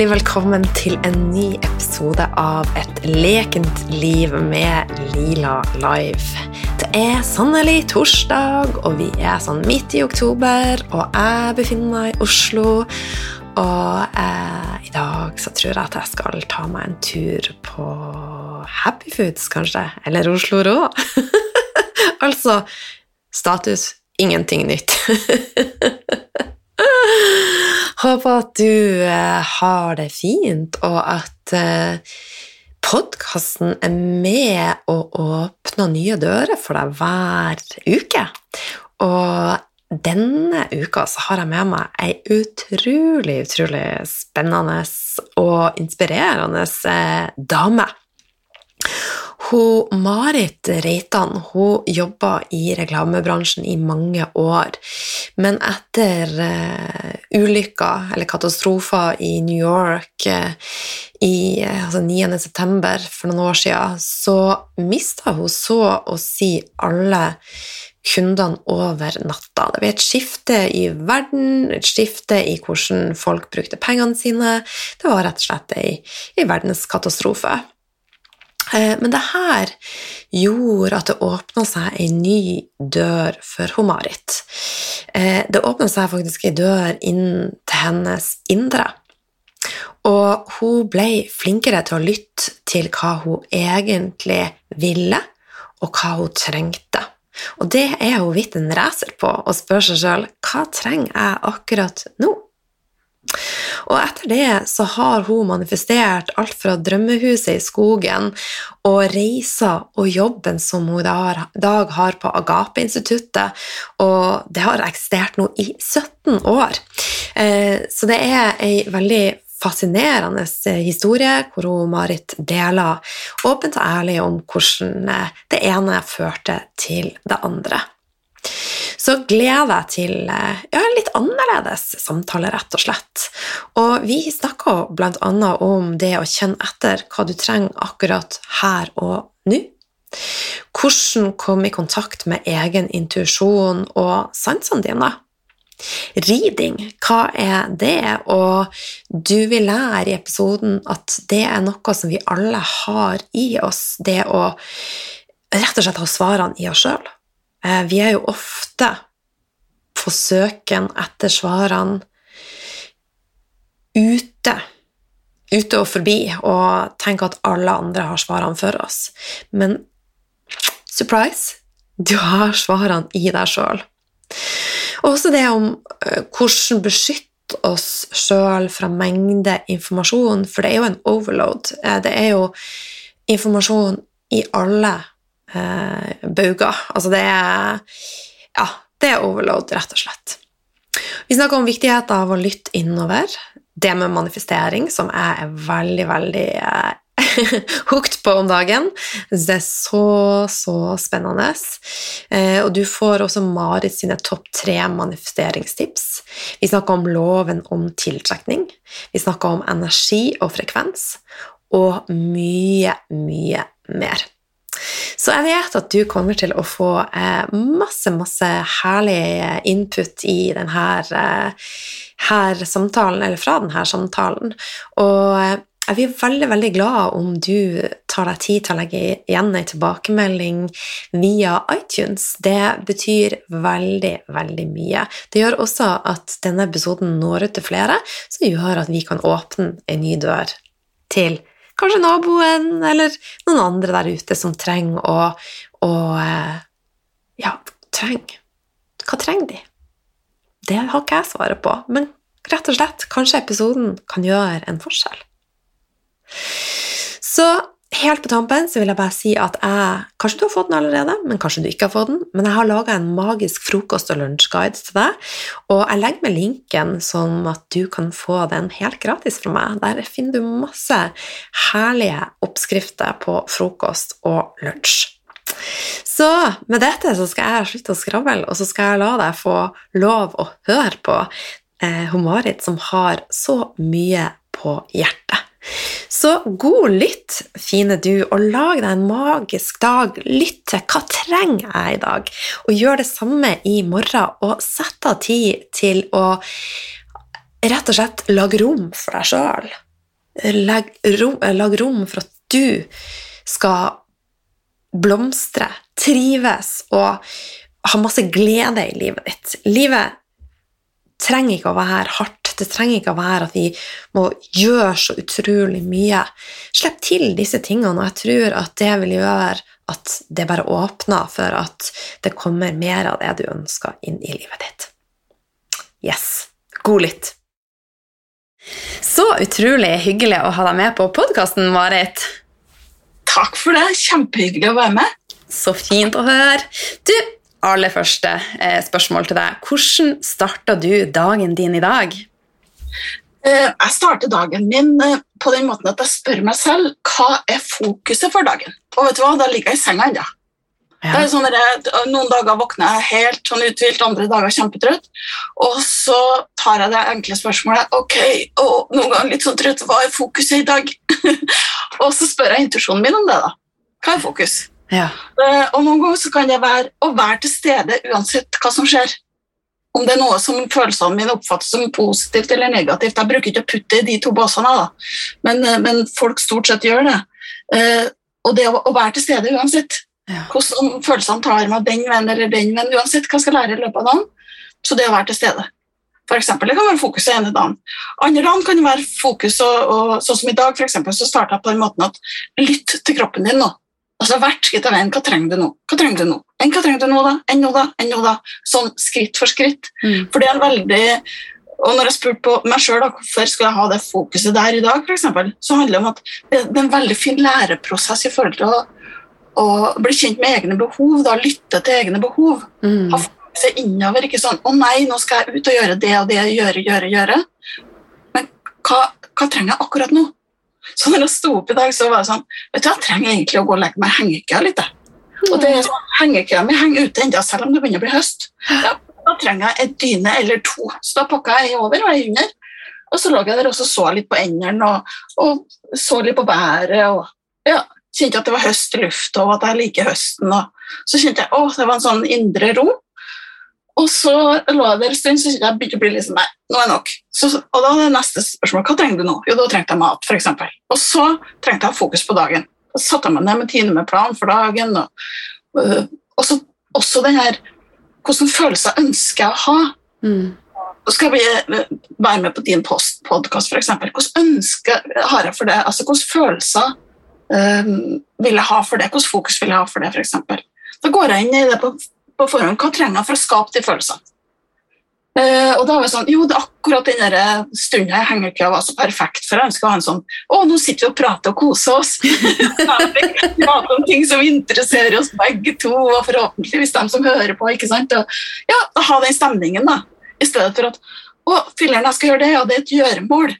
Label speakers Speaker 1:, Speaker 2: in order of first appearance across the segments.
Speaker 1: Hjertelig, velkommen til en ny episode av Et lekent liv med Lila Live. Det er sannelig torsdag, og vi er sånn midt i oktober, og jeg befinner meg i Oslo. Og eh, i dag så tror jeg at jeg skal ta meg en tur på Happy Foods, kanskje. Eller Oslo Rå. altså status ingenting nytt. Håper at du eh, har det fint, og at eh, podkasten er med å åpne nye dører for deg hver uke. Og denne uka har jeg med meg ei utrolig, utrolig spennende og inspirerende eh, dame. Hun, Marit Reitan hun jobba i reklamebransjen i mange år, men etter uh, ulykker eller katastrofer i New York uh, i altså 9. september for noen år siden, så mista hun så å si alle kundene over natta. Det ble et skifte i verden, et skifte i hvordan folk brukte pengene sine. Det var rett og slett ei, ei verdenskatastrofe. Eh, men det her gjorde at det åpna seg ei ny dør for hun Marit. Eh, det åpna seg faktisk ei dør inn til hennes indre. Og hun ble flinkere til å lytte til hva hun egentlig ville, og hva hun trengte. Og det er hun blitt en racer på, og spør seg sjøl hva trenger jeg akkurat nå? Og etter det så har hun manifestert alt fra drømmehuset i skogen og reiser og jobben som hun i dag har på Agape-instituttet, og det har eksistert nå i 17 år. Eh, så det er ei veldig fascinerende historie hvor hun Marit deler åpent og ærlig om hvordan det ene førte til det andre så gleder jeg til eh, ja, en litt annerledes samtale, rett og slett. Og vi snakker bl.a. om det å kjenne etter hva du trenger akkurat her og nå. Hvordan komme i kontakt med egen intuisjon og sansene dine. Reading, hva er det? Og du vil lære i episoden at det er noe som vi alle har i oss, det å rett og slett ha svarene i oss sjøl. Eh, vi er jo ofte på søken etter svarene ute, ute og forbi, og tenker at alle andre har svarene for oss. Men surprise, du har svarene i deg sjøl. Også det om eh, hvordan beskytte oss sjøl fra mengde informasjon, for det er jo en overload. Eh, det er jo informasjon i alle eh, bauger. Altså det er Ja, det er overload, rett og slett. Vi snakker om viktigheten av å lytte innover. Det med manifestering, som jeg er veldig, veldig eh, hooked på om dagen. Det er så, så spennende. Eh, og du får også Marit sine topp tre manifesteringstips. Vi snakker om loven om tiltrekning. Vi snakker om energi og frekvens. Og mye, mye mer. Så jeg vet at du kommer til å få eh, masse, masse herlig input i denne eh, her samtalen, eller fra denne samtalen. Og eh, jeg blir veldig veldig glad om du tar deg tid til å legge igjen en tilbakemelding via iTunes. Det betyr veldig, veldig mye. Det gjør også at denne episoden når ut til flere, som gjør at vi kan åpne en ny dør til Kanskje naboen eller noen andre der ute som trenger å, å eh, Ja, trenger Hva trenger de? Det har ikke jeg svaret på, men rett og slett, kanskje episoden kan gjøre en forskjell. Så Helt på tampen så vil jeg bare si at jeg Kanskje du har fått den allerede, men kanskje du ikke har fått den. Men jeg har laga en magisk frokost- og lunsjguide til deg, og jeg legger med linken sånn at du kan få den helt gratis fra meg. Der finner du masse herlige oppskrifter på frokost og lunsj. Så med dette så skal jeg slutte å skravle, og så skal jeg la deg få lov å høre på eh, Marit, som har så mye på hjertet. Så god lytt, fine du, og lag deg en magisk dag. Lytt til hva trenger jeg i dag, og gjør det samme i morgen. Og sett av tid til å rett og slett lage rom for deg sjøl. Lag, rom, lag rom for at du skal blomstre, trives og ha masse glede i livet ditt. Livet trenger ikke å være hardt. Det trenger ikke å være at vi må gjøre så utrolig mye. Slipp til disse tingene, og jeg tror at det vil gjøre at det bare åpner for at det kommer mer av det du ønsker inn i livet ditt. Yes. God lytt. Så utrolig hyggelig å ha deg med på podkasten, Marit.
Speaker 2: Takk for det. Kjempehyggelig å være med.
Speaker 1: Så fint å høre. Du, aller første eh, spørsmål til deg. Hvordan starta du dagen din i dag?
Speaker 2: Eh, jeg starter dagen min eh, på den måten at jeg spør meg selv hva er fokuset for dagen. Og vet du hva, da ligger jeg i senga ennå. Ja. Sånn Noen dager våkner jeg helt sånn uthvilt, andre dager kjempetrøtt. Og så tar jeg det enkle spørsmålet ok, og noen ganger litt sånn trøtt, hva er fokuset i dag? og så spør jeg intuisjonen min om det. da. Hva er fokus?
Speaker 1: Ja.
Speaker 2: Og noen ganger så kan det være å være til stede uansett hva som skjer. Om det er noe som følelsene mine oppfattes som positivt eller negativt. Jeg bruker ikke å putte i de to båsene, da. Men, uh, men folk stort sett gjør det. Eh, og det å, å, være til stede uansett. Ja. Hvordan følelsene tar meg den veien eller den veien, uansett hva jeg skal lære i løpet av dagen. Så det å være til stede. For eksempel, det kan være fokuset ene dagen. Andre dagen kan det være fokus, og, og sånn som i dag, for eksempel, så starta jeg på den måten at lytt til kroppen din nå. Altså Hvert skritt av veien. Hva trenger du nå? Hva trenger du nå? Enn hva trenger du nå, da? Enn nå, da? Enn nå, da? Sånn skritt for skritt. Mm. For det er en veldig og når jeg spurte på meg sjøl hvorfor skulle jeg ha det fokuset der i dag, for eksempel, så handler det om at det, er en veldig fin læreprosess i forhold til å å bli kjent med egne behov, da, lytte til egne behov. Mm. Ha fokuset innover. Ikke sånn 'Å nei, nå skal jeg ut og gjøre det og det, gjøre, gjøre, gjøre'. Men hva, hva trenger jeg akkurat nå? Så når jeg sto opp i dag, så var det sånn vet du, Jeg trenger egentlig å gå og legge meg i hengekøya litt. Og det er sånn, Hengekøya mi henger ute ennå, selv om det begynner å bli høst. Da, da trenger jeg en dyne eller to. Så da pakka jeg over og jeg under. Og så lå jeg der og så litt på endene og, og, så litt på været. og ja, kjente at det var høst i lufta, og at jeg liker høsten. Og så kjente jeg å, det var en sånn indre ro. Og så lå jeg der en stund, så jeg begynte å bli liksom Nei, nå er det nok. Så, og da er det neste spørsmål hva trenger du nå? Jo, da trengte jeg mat, f.eks. Og så trengte jeg fokus på dagen. Da satte jeg meg ned med Tine med plan for dagen. Og, øh, og så også den her Hvordan følelser ønsker jeg å ha? Mm. Så skal jeg øh, være med på din podkast, f.eks. Hvordan ønsker har jeg for det? Altså, Hvilke følelser um, vil jeg ha for det? Hvilket fokus vil jeg ha for det, f.eks.? Da går jeg inn i det på, på forhånd. Hva trenger jeg for å skape de følelsene? Uh, og da var det sånn, jo, det er akkurat den stunden i hengekøya var så perfekt, for jeg ønsker å ha en sånn Å, nå sitter vi og prater og koser oss! prater om ting som interesserer oss begge to, og forhåpentligvis dem som hører på. ikke sant? Og, ja, Ha den stemningen, da. I stedet for at Å, filler'n, jeg skal gjøre det, ja, det er et gjøremål.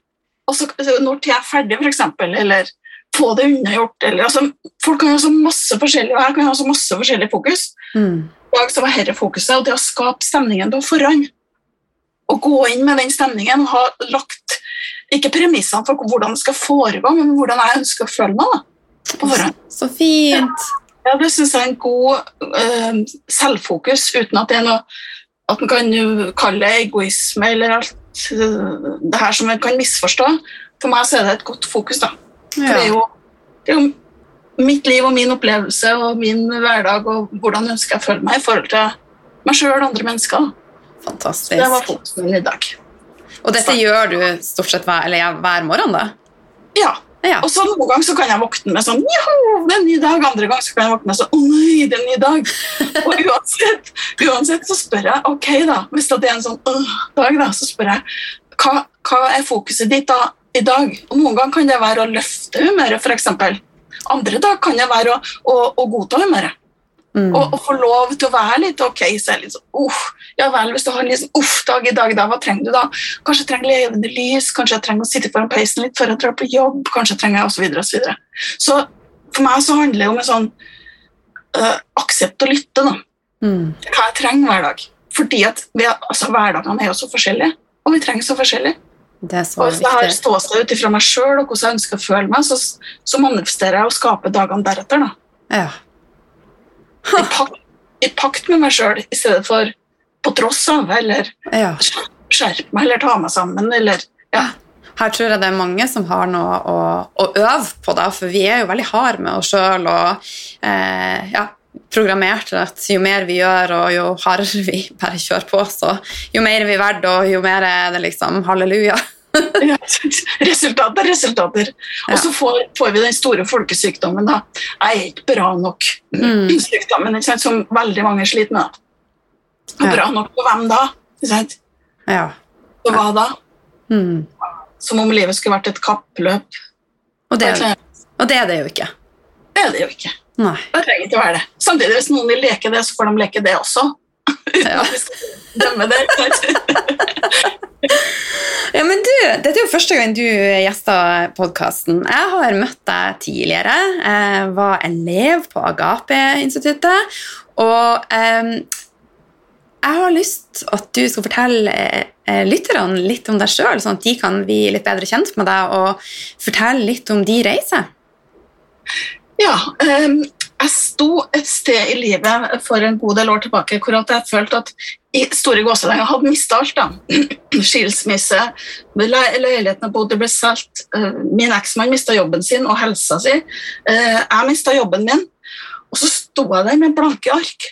Speaker 2: Og så når tida er ferdig, f.eks., eller få det unnagjort. Eller, altså, folk kan ha så masse forskjellig, og jeg kan ha så masse forskjellig fokus. Mm. Dag så var dette fokuset, og det å skape stemningen på forhånd. Å gå inn med den stemningen og ha lagt ikke premissene for hvordan det skal foregå, men hvordan jeg ønsker å føle meg. Da, på forhånd.
Speaker 1: Så fint.
Speaker 2: Ja, Det syns jeg er en god uh, selvfokus, uten at det er noe at man kan kalle det egoisme eller alt uh, det her som man kan misforstå. For meg så er det et godt fokus. da. For det, er jo, det, er jo, mitt liv og min opplevelse og min hverdag og hvordan ønsker jeg å føle meg i forhold til meg sjøl og andre mennesker.
Speaker 1: Fantastisk.
Speaker 2: Så det var fokuset min i dag.
Speaker 1: Og dette Så. gjør du stort sett hver, eller, hver morgen, da?
Speaker 2: Ja. ja. Og så Noen ganger så kan jeg våkne med sånn Joho, det er en ny dag. Andre ganger så kan jeg våkne med sånn Å nei, det er en ny dag. og uansett, uansett, så spør jeg ok da, hvis det er en sånn øh, dag, da, så spør jeg hva, hva er fokuset ditt da i dag. Og Noen ganger kan det være å løfte humøret, f.eks. Andre dag kan det være å, å, å godta humøret. Mm. Og, og, få lov til å være litt ok. så er litt sånn, uff, ja vel, Hvis du har en litt sånn uff-dag i dag, da, hva trenger du da? Kanskje jeg trenger levende lys, kanskje jeg trenger å sitte foran peisen litt før jeg drar på jobb. kanskje jeg trenger osv. Så, videre, og så, så for meg så handler det om en sånn uh, aksept å lytte. da. Mm. Hva jeg trenger hver dag. Fordi at vi, altså, Hverdagene er jo så forskjellige, og vi trenger så forskjellig. Hvis jeg har ståsted ut ifra meg sjøl og hvordan jeg ønsker å føle meg, så, så manifesterer jeg og skaper dagene deretter. Da.
Speaker 1: Ja.
Speaker 2: I, pakt, I, pakt, med meg sjøl i stedet for på tross av, eller
Speaker 1: ja.
Speaker 2: skjerpe meg eller ta meg sammen. Eller, ja.
Speaker 3: Her tror jeg det er mange som har noe å, å øve på, da, for vi er jo veldig harde med oss sjøl og eh, ja, programmert til at jo mer vi gjør, og jo hardere vi bare kjører på, så jo mer er vi verdt, og jo mer er det liksom halleluja.
Speaker 2: resultater, resultater, resultater. Og så får, får, vi den store folkesykdommen. da. Jeg er ikke bra nok.
Speaker 3: Mm.
Speaker 2: Sykdommen sant, som veldig mange sliter med. Og
Speaker 3: Ja.
Speaker 2: Bra nok for hvem da? Ikke sant?
Speaker 3: Ja.
Speaker 2: Og hva da?
Speaker 3: Mm.
Speaker 2: Som om livet skulle vært et kappløp.
Speaker 3: Og, det,
Speaker 2: Det
Speaker 3: og det er det jo ikke.
Speaker 2: Det er det jo ikke.
Speaker 3: Nei.
Speaker 2: Det trenger ikke være det. Samtidig, hvis noen vil leke det, så får de leke det også. Uten
Speaker 3: Ja.
Speaker 2: at vi skal dømme det.
Speaker 3: Ja, men du, Dette er jo første gang du gjester podkasten. Jeg har møtt deg tidligere. Jeg var elev på Agape-instituttet. Og um, jeg har lyst at du skal fortelle eh, lytterne litt om deg sjøl, sånn at de kan bli litt bedre kjent med deg og fortelle litt om de reiser.
Speaker 2: Ja, um, jeg sto et sted i livet for en god del år tilbake hvor jeg følte at i store gåselenger hadde mista alt. da. Skilsmisse, le leiligheten jeg bodde ble solgt, eh, min eksmann mista jobben sin og helsa si. eh, Jeg mista jobben min, og så sto jeg der med blanke ark.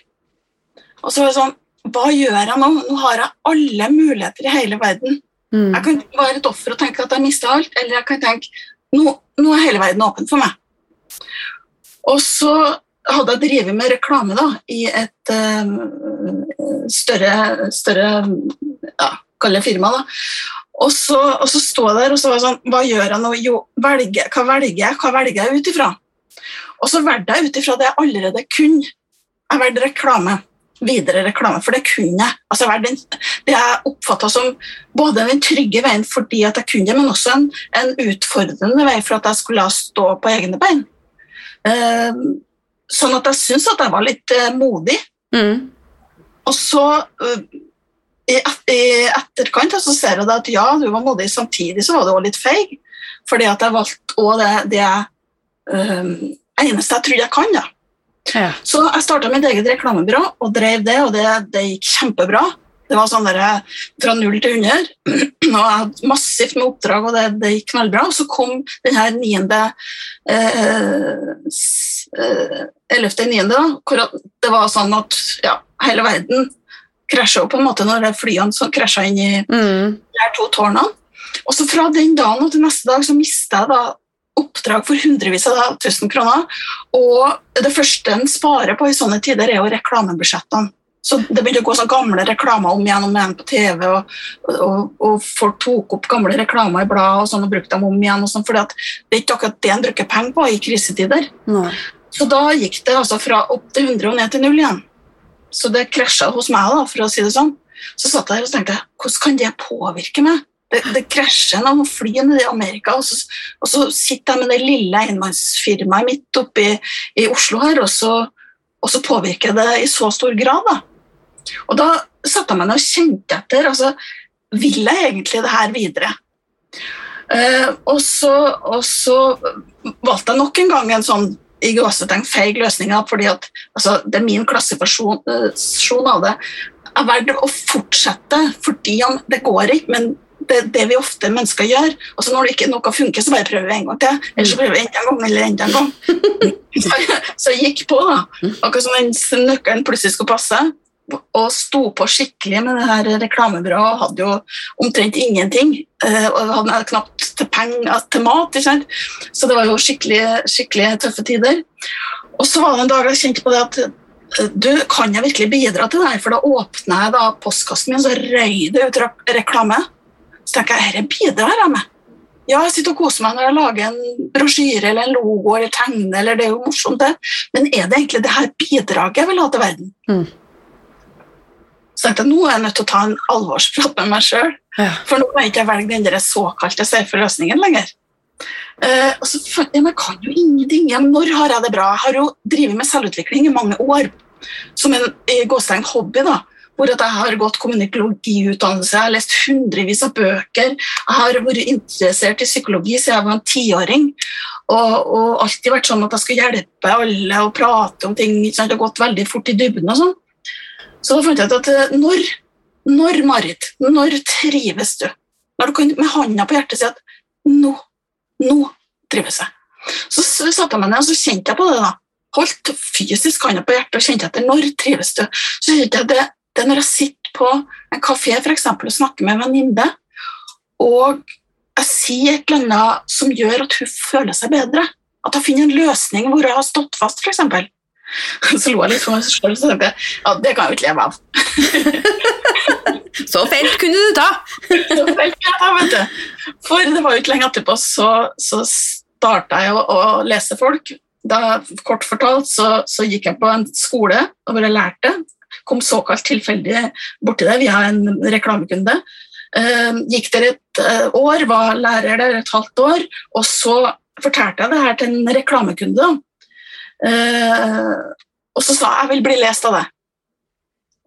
Speaker 2: Og så var det sånn Hva gjør jeg nå? Nå har jeg alle muligheter i hele verden.
Speaker 3: Mm.
Speaker 2: Jeg kan være et offer og tenke at jeg mista alt, eller jeg kan tenke nå, nå er hele verden åpen for meg. Og så hadde jeg drevet med reklame da, i et uh, større, større ja, kall det firma. da. Og så, og så sto jeg der og så var jeg sånn Hva gjør jeg nå? Jo, velger, hva velger jeg? Hva velger jeg ut ifra? Og så valgte jeg ut ifra det jeg allerede kunne. Jeg valgte reklame. Videre reklame, for det kunne jeg. Altså, jeg den, det jeg oppfatta som både den trygge veien fordi at jeg kunne det, men også en, en utfordrende vei for at jeg skulle stå på egne bein. Eh, sånn at jeg syns at jeg var litt eh, modig.
Speaker 3: Mm.
Speaker 2: Og så øh, i, etterkant så ser jeg at ja, du var modig, samtidig så var du også litt feig. Fordi at jeg valgte også det, det jeg, øh, eneste jeg trodde jeg kan. da.
Speaker 3: Ja.
Speaker 2: Så jeg starta mitt eget reklamebyrå og drev det, og det, det gikk kjempebra. Det var sånn der, fra null til 100, og jeg hadde massivt med oppdrag, og det, det gikk knallbra. Og så kom den her niende Ellevte eh, 11.9., hvor det var sånn at ja, hele verden krasja på en måte når flyene som krasja inn i
Speaker 3: Mm.
Speaker 2: de her to tårnene. Og så fra den dagen og til neste dag så mista jeg da oppdrag for hundrevis av tusen kroner. Og det første en sparer på i sånne tider, er jo reklamebudsjettene. Så det begynte å gå sånn gamle reklamer om igjen og om igjen på TV, og, og, og folk tok opp gamle reklamer i bladet og sånn og brukte dem om igjen. og sånn, for det er ikke akkurat det en bruker penger på i krisetider.
Speaker 3: Nei.
Speaker 2: Så da gikk det altså fra opp til 100 og ned til null igjen. Så det krasja hos meg, da, for å si det sånn. Så satt jeg der og tenkte hvordan kan det påvirke meg? Det, det krasjer når man flyr ned i Amerika, og så, og så sitter jeg med det lille enmannsfirmaet mitt oppe i, i Oslo her, og så, og så påvirker det i så stor grad. da. Og da satte jeg meg ned og kjente etter. altså, Vil jeg egentlig det her videre? Eh, og, så, og så valgte jeg nok en gang en sånn i gåsetegn feig løsning, fordi altså, det er min klassifikasjon eh, av det. Jeg valgte å fortsette fordi det går ikke, men det det vi ofte mennesker gjør. Og så når det ikke noe funker, så bare prøver vi en gang til. Eller så prøver vi enda en gang, eller enda en gang. Så, så jeg gikk på, da. Akkurat som den nøkkelen plutselig skulle passe. Og sto på skikkelig med det her reklamebyrået. Hadde jo omtrent ingenting. eh, Og hadde knapt til penger til mat. Ikke sant? Så det var jo skikkelig, skikkelig tøffe tider. Og så var det en dag jeg kjente på det at eh, du, kan jeg virkelig bidra til det her? For da åpna jeg da postkassen min, så røy det ut re- reklame. Så tenker jeg, dette bidrar jeg med. Ja, jeg sitter og koser meg når jeg lager en brosjyre eller en logo eller tegner, eller det er jo morsomt det. Men er det egentlig det her bidraget jeg vil ha til verden?
Speaker 3: Mm.
Speaker 2: Så tenkte jeg, nå er jeg nødt til å ta en alvorsprat med meg sjøl.
Speaker 3: Ja.
Speaker 2: For nå kan jeg ikke velge den der såkalte safe løsningen lenger. Uh, og så fant jeg, men jeg kan jo ingenting. Ja, når har jeg det bra? Jeg har jo drevet med selvutvikling i mange år. Som en i gåstegn hobby. da, hvor at Jeg har gått kommunikologiutdannelse, jeg har lest hundrevis av bøker. Jeg har vært interessert i psykologi siden jeg var en tiåring. Og, og alltid vært sånn at jeg skulle hjelpe alle og prate om ting. ikke sant, og gått veldig fort i dybden og sånn. Så da fant jeg ut at eh, når, Når, Marit, når trives du? Når du kan med hånda på hjertet si at nå, nå trives jeg. Så satte jeg meg ned og så kjente jeg på det. da. Holdt fysisk hånda på hjertet og kjente etter når trives du. Så kjente jeg det, det er når jeg sitter på en kafé for eksempel, og snakker med en venninne, og jeg sier et eller annet som gjør at hun føler seg bedre. At jeg finner en løsning hvor jeg har stått fast, f.eks. Så lo jeg litt for meg selv, og tenkte ja, det kan jeg jo ikke leve av.
Speaker 3: Så feilt kunne du ta!
Speaker 2: Så felt kunne jeg ta, vet du. For det var jo ikke lenge etterpå så, så starta jeg å, å lese folk. Da, kort fortalt så, så gikk jeg på en skole hvor jeg lærte. Kom såkalt tilfeldig borti det via en reklamekunde. Eh, gikk der et eh, år, var lærer der et halvt år, og så fortalte jeg det her til en reklamekunde. Eh, og så sa jeg jeg vil bli lest av det.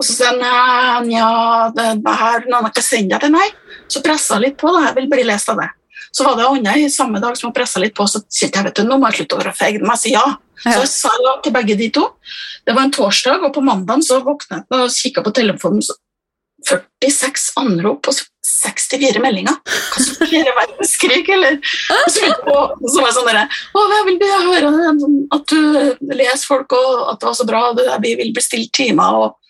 Speaker 2: Og så sa han ja, det, det her, noen har ikke sendt deg til meg. Så pressa litt på, da. Jeg vil bli lest av det. Så var det i samme dag som hun pressa litt på, så kjente jeg vet du, nå må jeg slutte å være feig. Nå jeg sier ja. Så jeg sa til begge de to. Det var en torsdag, og på mandag så våknet jeg og kikka på telefonen. Så 46 anrop og 64 meldinger. Hva som skjer i verdenskrig, eller? Og så, var jeg sånn derre jeg vil høre at du leser folk, og at det var så bra, vi vil bestille timer. og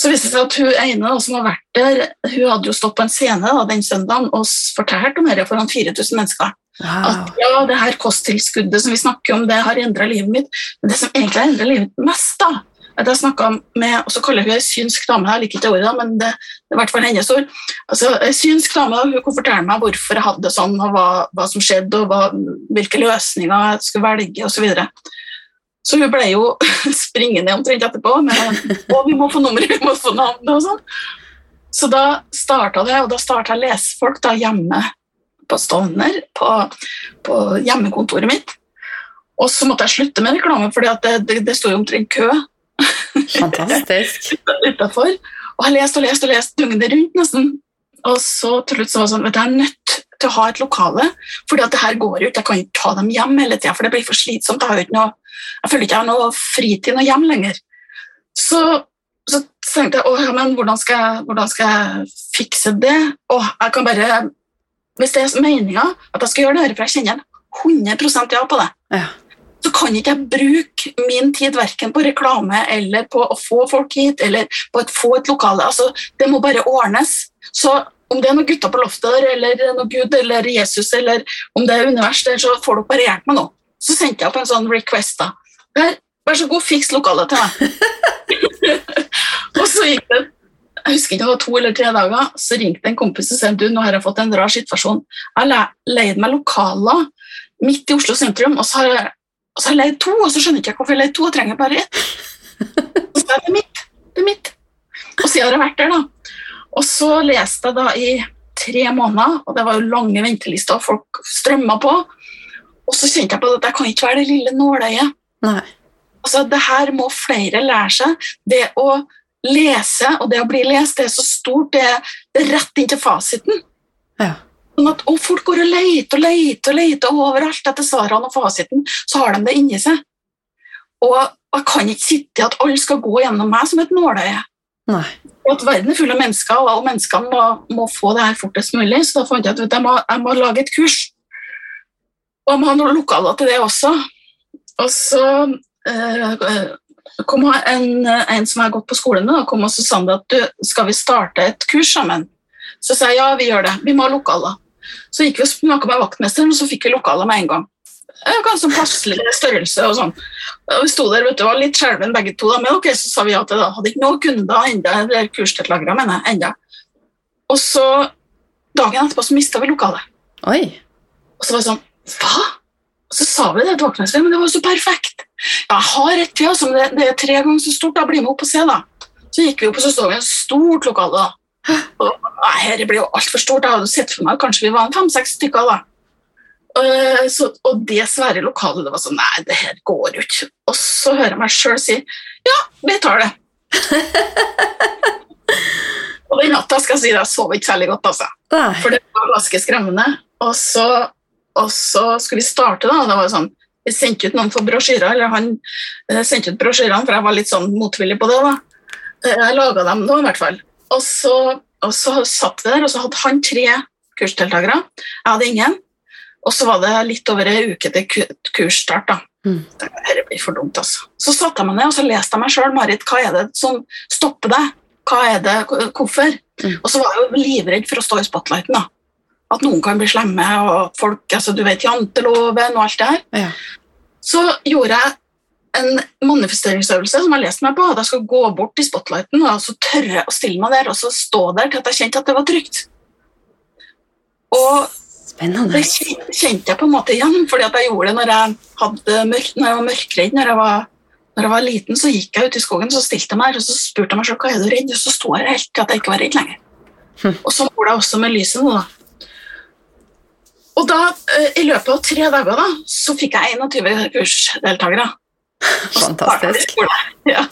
Speaker 2: så viste det seg at hun ene da, som har vært der, hun hadde jo stått på en scene da, den søndagen og fortalt om dette foran 4000 mennesker. At ja, det her kosttilskuddet som vi snakker om, det har endra livet mitt. Men det som egentlig har endra livet mitt mest, da, at jeg snakket med og så kaller hun ei synsk dame, jeg liker ikke det ordet, men det, det er i hvert fall hennes ord. Altså, ei synsk dame hun kunne fortelle meg hvorfor jeg hadde det sånn, og hva, hva som skjedde, og hva, hvilke løsninger jeg skulle velge, osv. Så, videre. Så hun ble jo springende omtrent etterpå med å, vi må få nummeret, vi må få navnet og sånn. Så da starta det, og da starta jeg å lese folk da hjemme på Stovner, på, på hjemmekontoret mitt. Og så måtte jeg slutte med reklame, for det, det, det sto jo omtrent kø
Speaker 3: Fantastisk.
Speaker 2: Og jeg leste og leste og leste døgnet rundt nesten. Og så til slutt så var det sånn, vet du, jeg er nødt til å ha et lokale, fordi at det her går jo ikke, jeg kan ikke ta dem hjem hele tida, for det blir for slitsomt. Jeg, noe, jeg føler ikke jeg har noe fritid og hjem lenger. Så, så tenkte jeg, ja, men hvordan skal, jeg, hvordan skal jeg fikse det? Og jeg kan bare, hvis det er meninga at jeg skal gjøre det her, for jeg kjenner 100% ja på det,
Speaker 3: Ja.
Speaker 2: så kan ikke jeg bruke min tid verken på reklame eller på å få folk hit, eller på å få et lokale. Altså, det må bare ordnes. Så om det er noen gutter på loftet der, eller noe Gud eller Jesus, eller om det er univers der, så får bare hjelpe meg nå. Så sendte jeg opp en sånn request. da. Vær, vær så god, fiks lokalet til meg. og så gikk det jeg husker ikke, det var to eller tre dager, så ringte en kompis og sa du, nå har jeg fått en rar situasjon. Jeg har leid meg lokaler midt i Oslo sentrum, og så har jeg, så har jeg leid to, og så skjønner jeg ikke hvorfor jeg leid to, og trenger bare ett. Og så er det mitt. Det er mitt. Og så har jeg vært der, da. Og så leste jeg da i tre måneder, og det var jo lange ventelister, og folk strømma på. Og så kjente jeg på at jeg kan ikke være det lille nåløyet. Altså, det her må flere lære seg. Det å lese og det å bli lest, det er så stort. Det, det er rett inn til fasiten.
Speaker 3: Ja.
Speaker 2: Sånn at, og folk går og leter og leter og leter overalt etter svarene og fasiten, så har de det inni seg. Og og jeg kan ikke sitte i at alle skal gå gjennom meg som et nåløye.
Speaker 3: Nei.
Speaker 2: Og at verden er full av mennesker, og alle menneskene må, må få det her fortest mulig. Så da fant jeg at vet du, jeg, må, jeg må lage et kurs. Og jeg må ha noen lokaler til det også. Og så eh, kom en, en som har gått på skolen, da, kom og så sa at du, skal vi starte et kurs sammen. Så sa jeg ja, vi gjør det. Vi må ha lokaler. Så gikk vi og snakka med vaktmesteren, og så fikk vi lokaler med en gang. Ganske passelig størrelse og sånn. Vi sto der, vet du, var litt skjelven begge to, da, men ok, så sa vi ja til det. Hadde ikke noen kunder enda, eller kursdeltakere, mener jeg, enda. Og så, dagen etterpå, så mista vi lokalet.
Speaker 3: Oi.
Speaker 2: Og så var det sånn, hva? Og så sa vi det til vaktmesteren, men det var jo så perfekt. Jeg har et altså, men det, det er tre ganger så stort, da blir vi opp og se, da. Så gikk vi opp, og så så vi et stort lokale, da. Og, nei, her blir jo altfor stort. Jeg hadde sett for meg kanskje vi var fem-seks stykker, da. Eh, så, og det svære lokalet, det var sånn, nei, det her går jo ikke. Og så hører jeg meg sjøl si, ja, vi tar det. og den natta skal jeg si, jeg sov ikke særlig godt, altså.
Speaker 3: Nei.
Speaker 2: For det var ganske skremmende. Og så, og så skulle vi starte, da. Det var sånn, vi sendte ut noen for brosjyrer, eller han eh, sendte ut brosjyrene, for jeg var litt sånn motvillig på det. da. Eh, Jeg laga dem nå, i hvert fall. Og så, og så satt vi der, og så hadde han tre kursdeltakere. Jeg hadde ingen. Og så var det litt over ei uke til kursstart. da.
Speaker 3: Mm.
Speaker 2: Dette blir for dumt, altså. Så satte jeg meg ned og så leste jeg meg sjøl. Marit, hva er det som stopper deg? Hva er det, Hvorfor?
Speaker 3: Mm.
Speaker 2: Og så var jeg jo livredd for å stå i spotlighten. da. At noen kan bli slemme, og folk, altså du vet, janteloven og alt det her.
Speaker 3: Ja.
Speaker 2: Så gjorde jeg en manifesteringsøvelse som jeg leste meg på. At jeg skulle gå bort i spotlighten og så tørre å stille meg der og så stå der til at jeg kjente at det var trygt. Og
Speaker 3: Spennende.
Speaker 2: det kjente jeg på en måte igjen, fordi at jeg gjorde det når jeg, hadde mørk, når jeg var mørkredd. Når jeg var, når jeg var liten, så gikk jeg ut i skogen så stilte jeg meg her, og så spurte jeg meg selv hva er du redd og så sto jeg helt til at jeg ikke var redd lenger.
Speaker 3: Hm.
Speaker 2: Og så gjorde jeg også med lyset nå. da. Og da, eh, I løpet av tre dager da, så fikk jeg 21 kursdeltakere.
Speaker 3: Fantastisk.
Speaker 2: Ja.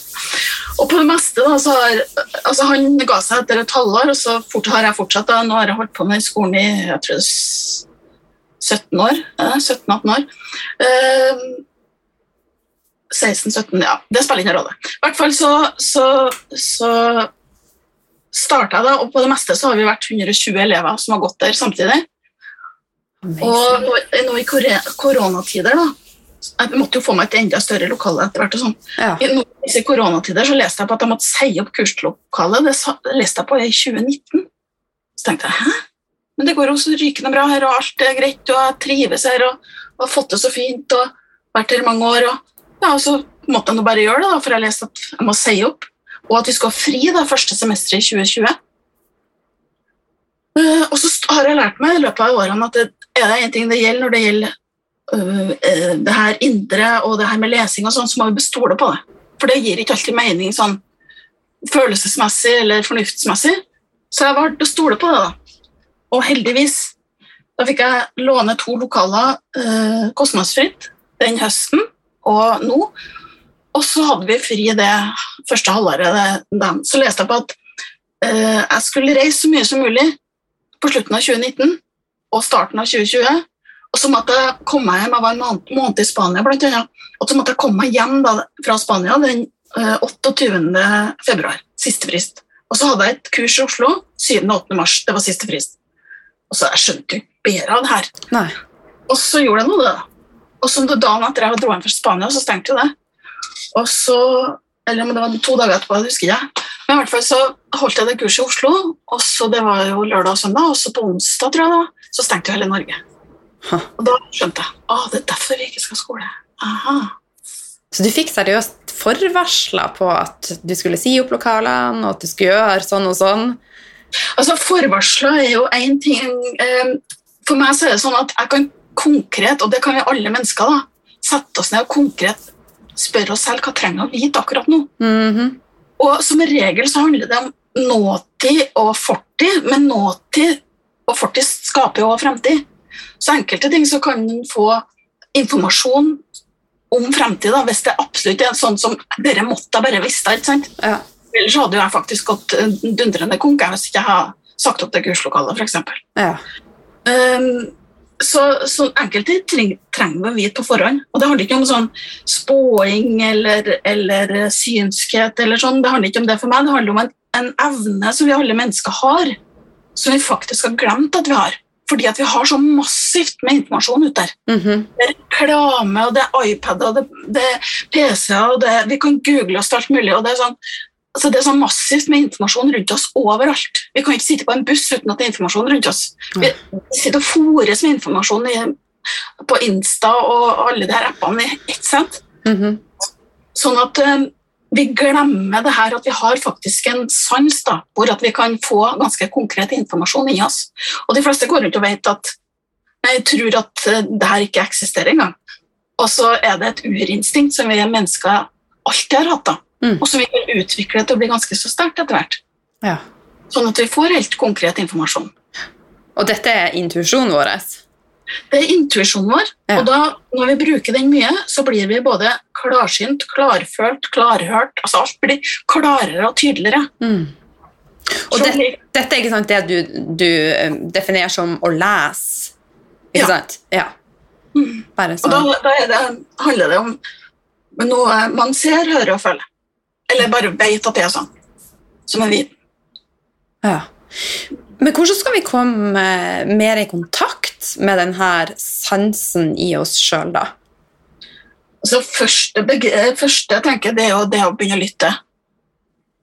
Speaker 2: Og på det meste da, så har altså Han ga seg etter et halvår, og så fort har jeg fortsatt. da, Nå har jeg holdt på med skolen i jeg tror det er s- 17 år. eh, 17-18 år. Eh, 16-17, ja. Det spiller ingen rolle. I hvert fall så, så, så starta jeg da, og på det meste så har vi vært 120 elever som har gått der samtidig.
Speaker 3: Amazing.
Speaker 2: Og nå i koronatider, da Jeg måtte jo få meg et enda større lokale etter hvert. og sånn.
Speaker 3: Ja.
Speaker 2: I disse koronatider så leste jeg på at jeg måtte si opp kurslokalet. Det leste jeg på i 2019. Så tenkte jeg hæ? Men det går jo så rykende bra her, og alt er greit, og jeg trives her og, og har fått det så fint og vært her i mange år. Og, ja, og så måtte jeg nå bare gjøre det, da, for jeg leste at jeg må si opp. Og at vi skal ha fri da, første semester i 2020. Uh, og så har jeg lært meg i løpet av årene at det er det en ting det gjelder når det gjelder eh, det her indre og det her med lesing og sånn, så må vi bestole på det. For det gir ikke alltid mening sånn følelsesmessig eller fornuftsmessig. Så jeg valgte å stole på det, da. Og heldigvis da fikk jeg låne to lokaler eh, kostnadsfritt den høsten og nå. Og så hadde vi fri det første halvåret. Så leste jeg på at eh, jeg skulle reise så mye som mulig på slutten av 2019 og starten av 2020. Og så måtte jeg komme hjem, jeg var en måned, i Spania blant annet, og så måtte jeg komme meg hjem da, fra Spania den eh, 28. februar, siste frist. Og så hadde jeg et kurs i Oslo 7. og 8. mars, det var siste frist. Og så jeg skjønte jo ikke bedre av det her.
Speaker 3: Nei.
Speaker 2: Og så gjorde jeg nå det. da. Og så dagen etter jeg dro hjem fra Spania, så stengte jo det. Og så, eller men det var to dager etterpå, det husker jeg. Men i hvert fall så holdt jeg det kurset i Oslo, og så det var jo lørdag og søndag, og så på onsdag, tror jeg var, så stengte jo hele Norge. Og da skjønte jeg ah, det er derfor vi ikke skal skole. Aha.
Speaker 3: Så du fikk seriøst forvarsla på at du skulle si opp lokalene, og at du skulle gjøre sånn og sånn?
Speaker 2: Altså, Forvarsla er jo én ting eh, For meg så er det sånn at jeg kan konkret, og det kan vi alle mennesker, da, sette oss ned og konkret spørre oss selv hva trenger vi vite akkurat nå.
Speaker 3: Mhm.
Speaker 2: Og som regel så handler det om nåtid og fortid, men nåtid og fortid skaper jo også fremtid. Så enkelte ting så kan en få informasjon om fremtida, hvis det absolutt er sånn som dere måtte ha bare visst. ikke sant?
Speaker 3: Ja.
Speaker 2: Ellers hadde jeg faktisk gått dundrende konk hvis ikke jeg hadde sagt opp det kurslokalet, f.eks.
Speaker 3: ja.
Speaker 2: Um, så, så enkelte ting trenger vi å vite på forhånd. Og det handler ikke om sånn spåing eller, eller synskhet. eller sånn. Det handler ikke om det for meg. Det handler om en, en evne som vi alle mennesker har, som vi faktisk har glemt at vi har. Fordi at vi har så massivt med informasjon ute der.
Speaker 3: Mhm.
Speaker 2: Det er reklame, og det er iPad, og det, det er PC-er, og det, vi kan google oss til alt mulig. og det er sånn Altså det er så massivt med informasjon rundt oss overalt. Vi kan ikke sitte på en buss uten at det er informasjon rundt oss. Vi sitter og fòres med informasjon i, på Insta og alle de her appene i ett sett.
Speaker 3: -hmm.
Speaker 2: Sånn at eh, vi glemmer det her at vi har faktisk en sans da, hvor at vi kan få ganske konkret informasjon i oss. Og de fleste går rundt og vet at nei, jeg tror at eh, det her ikke eksisterer engang. Og så er det et urinstinkt som vi mennesker alltid har hatt, da.
Speaker 3: Mm.
Speaker 2: og som vi kan utvikle til å bli ganske så sterkt etter hvert.
Speaker 3: ja.
Speaker 2: Sånn at vi får helt konkret informasjon.
Speaker 3: Og dette er intuisjonen vår?
Speaker 2: Det er intuisjonen vår,
Speaker 3: Ja.
Speaker 2: og da, når vi bruker den mye, så blir vi både klarsynt, klarfølt, klarhørt. Altså alt blir klarere og tydeligere.
Speaker 3: Mm. Og det, dette er ikke sant, det du, du eh, definerer som å lese? Ikke
Speaker 2: Ja.
Speaker 3: sant? Ja.
Speaker 2: Mm.
Speaker 3: Bare
Speaker 2: Og da,
Speaker 3: sånn.
Speaker 2: da er det, handler det om noe man ser, hører og føler. Eller bare veit at det er sånn. Som en viten.
Speaker 3: Ja. Men hvordan skal vi komme eh, mer i kontakt med denne sansen i oss sjøl, da?
Speaker 2: Så første, eh, første jeg tenker, det er jo det å begynne å lytte.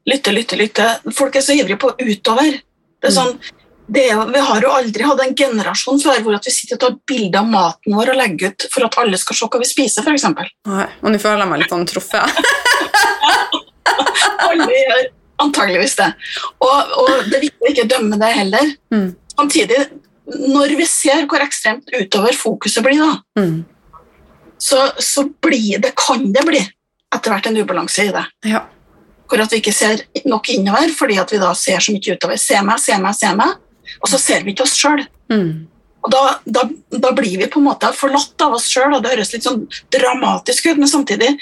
Speaker 2: Lytte, lytte, lytte. Folk er så ivrige på utover. Det er sånn, det er jo, vi har jo aldri hatt en generasjon før hvor vi sitter og tar bilder av maten vår og legger ut for at alle skal se hva vi spiser, f.eks.
Speaker 3: Og nå føler jeg meg litt sånn truffet.
Speaker 2: Alle gjør antageligvis det. Og, og det er viktig å ikke dømme det heller.
Speaker 3: Mm.
Speaker 2: Samtidig, når vi ser hvor ekstremt utover fokuset blir, da,
Speaker 3: Mm.
Speaker 2: så, så blir det, kan det bli etter hvert en ubalanse i det.
Speaker 3: Ja.
Speaker 2: Hvor at vi ikke ser nok innover fordi at vi da ser så mye utover. Se meg, se meg, se meg. Og så ser vi ikke oss sjøl.
Speaker 3: Mm.
Speaker 2: Og da, da, da blir vi på en måte forlatt av oss sjøl, og det høres litt sånn dramatisk ut, men samtidig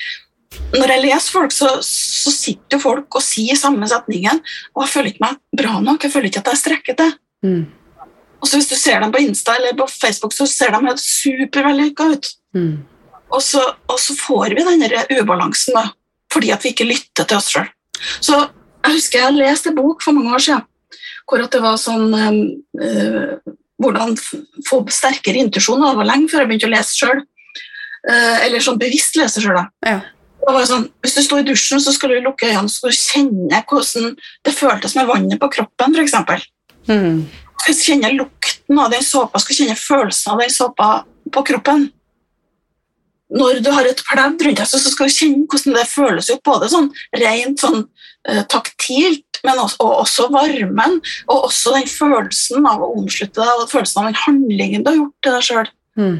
Speaker 2: når jeg leser folk, så, så sitter folk og sier samme setningen, og jeg føler ikke meg bra nok, jeg føler ikke at jeg strekker til.
Speaker 3: Mm.
Speaker 2: Og så hvis du ser dem på Insta eller på Facebook, så ser de helt supervellykka ut.
Speaker 3: Mm.
Speaker 2: Og så, og så får vi den ubalansen da, fordi at vi ikke lytter til oss sjøl. Så jeg husker jeg leste en bok for mange år siden hvor det var sånn eh, Hvordan få sterkere intuisjon. Det var lenge før jeg begynte å lese sjøl. eller sånn bevisst lese sjøl.
Speaker 3: Ja.
Speaker 2: Det var sånn, hvis du sto i dusjen, så skulle du lukke øynene så du kjenne hvordan det føltes med vannet på kroppen. Eksempel.
Speaker 3: Mm.
Speaker 2: Du skal kjenne lukten av den såpa, skal kjenne følelsen av den såpa på kroppen. Når du har et pledd rundt deg, så skal du kjenne hvordan det føles ut, både sånn rent sånn eh, taktilt, men også, og også varmen, og også den følelsen av å omslutte deg, og følelsen av den handlingen du har gjort til deg sjøl.
Speaker 3: Mm.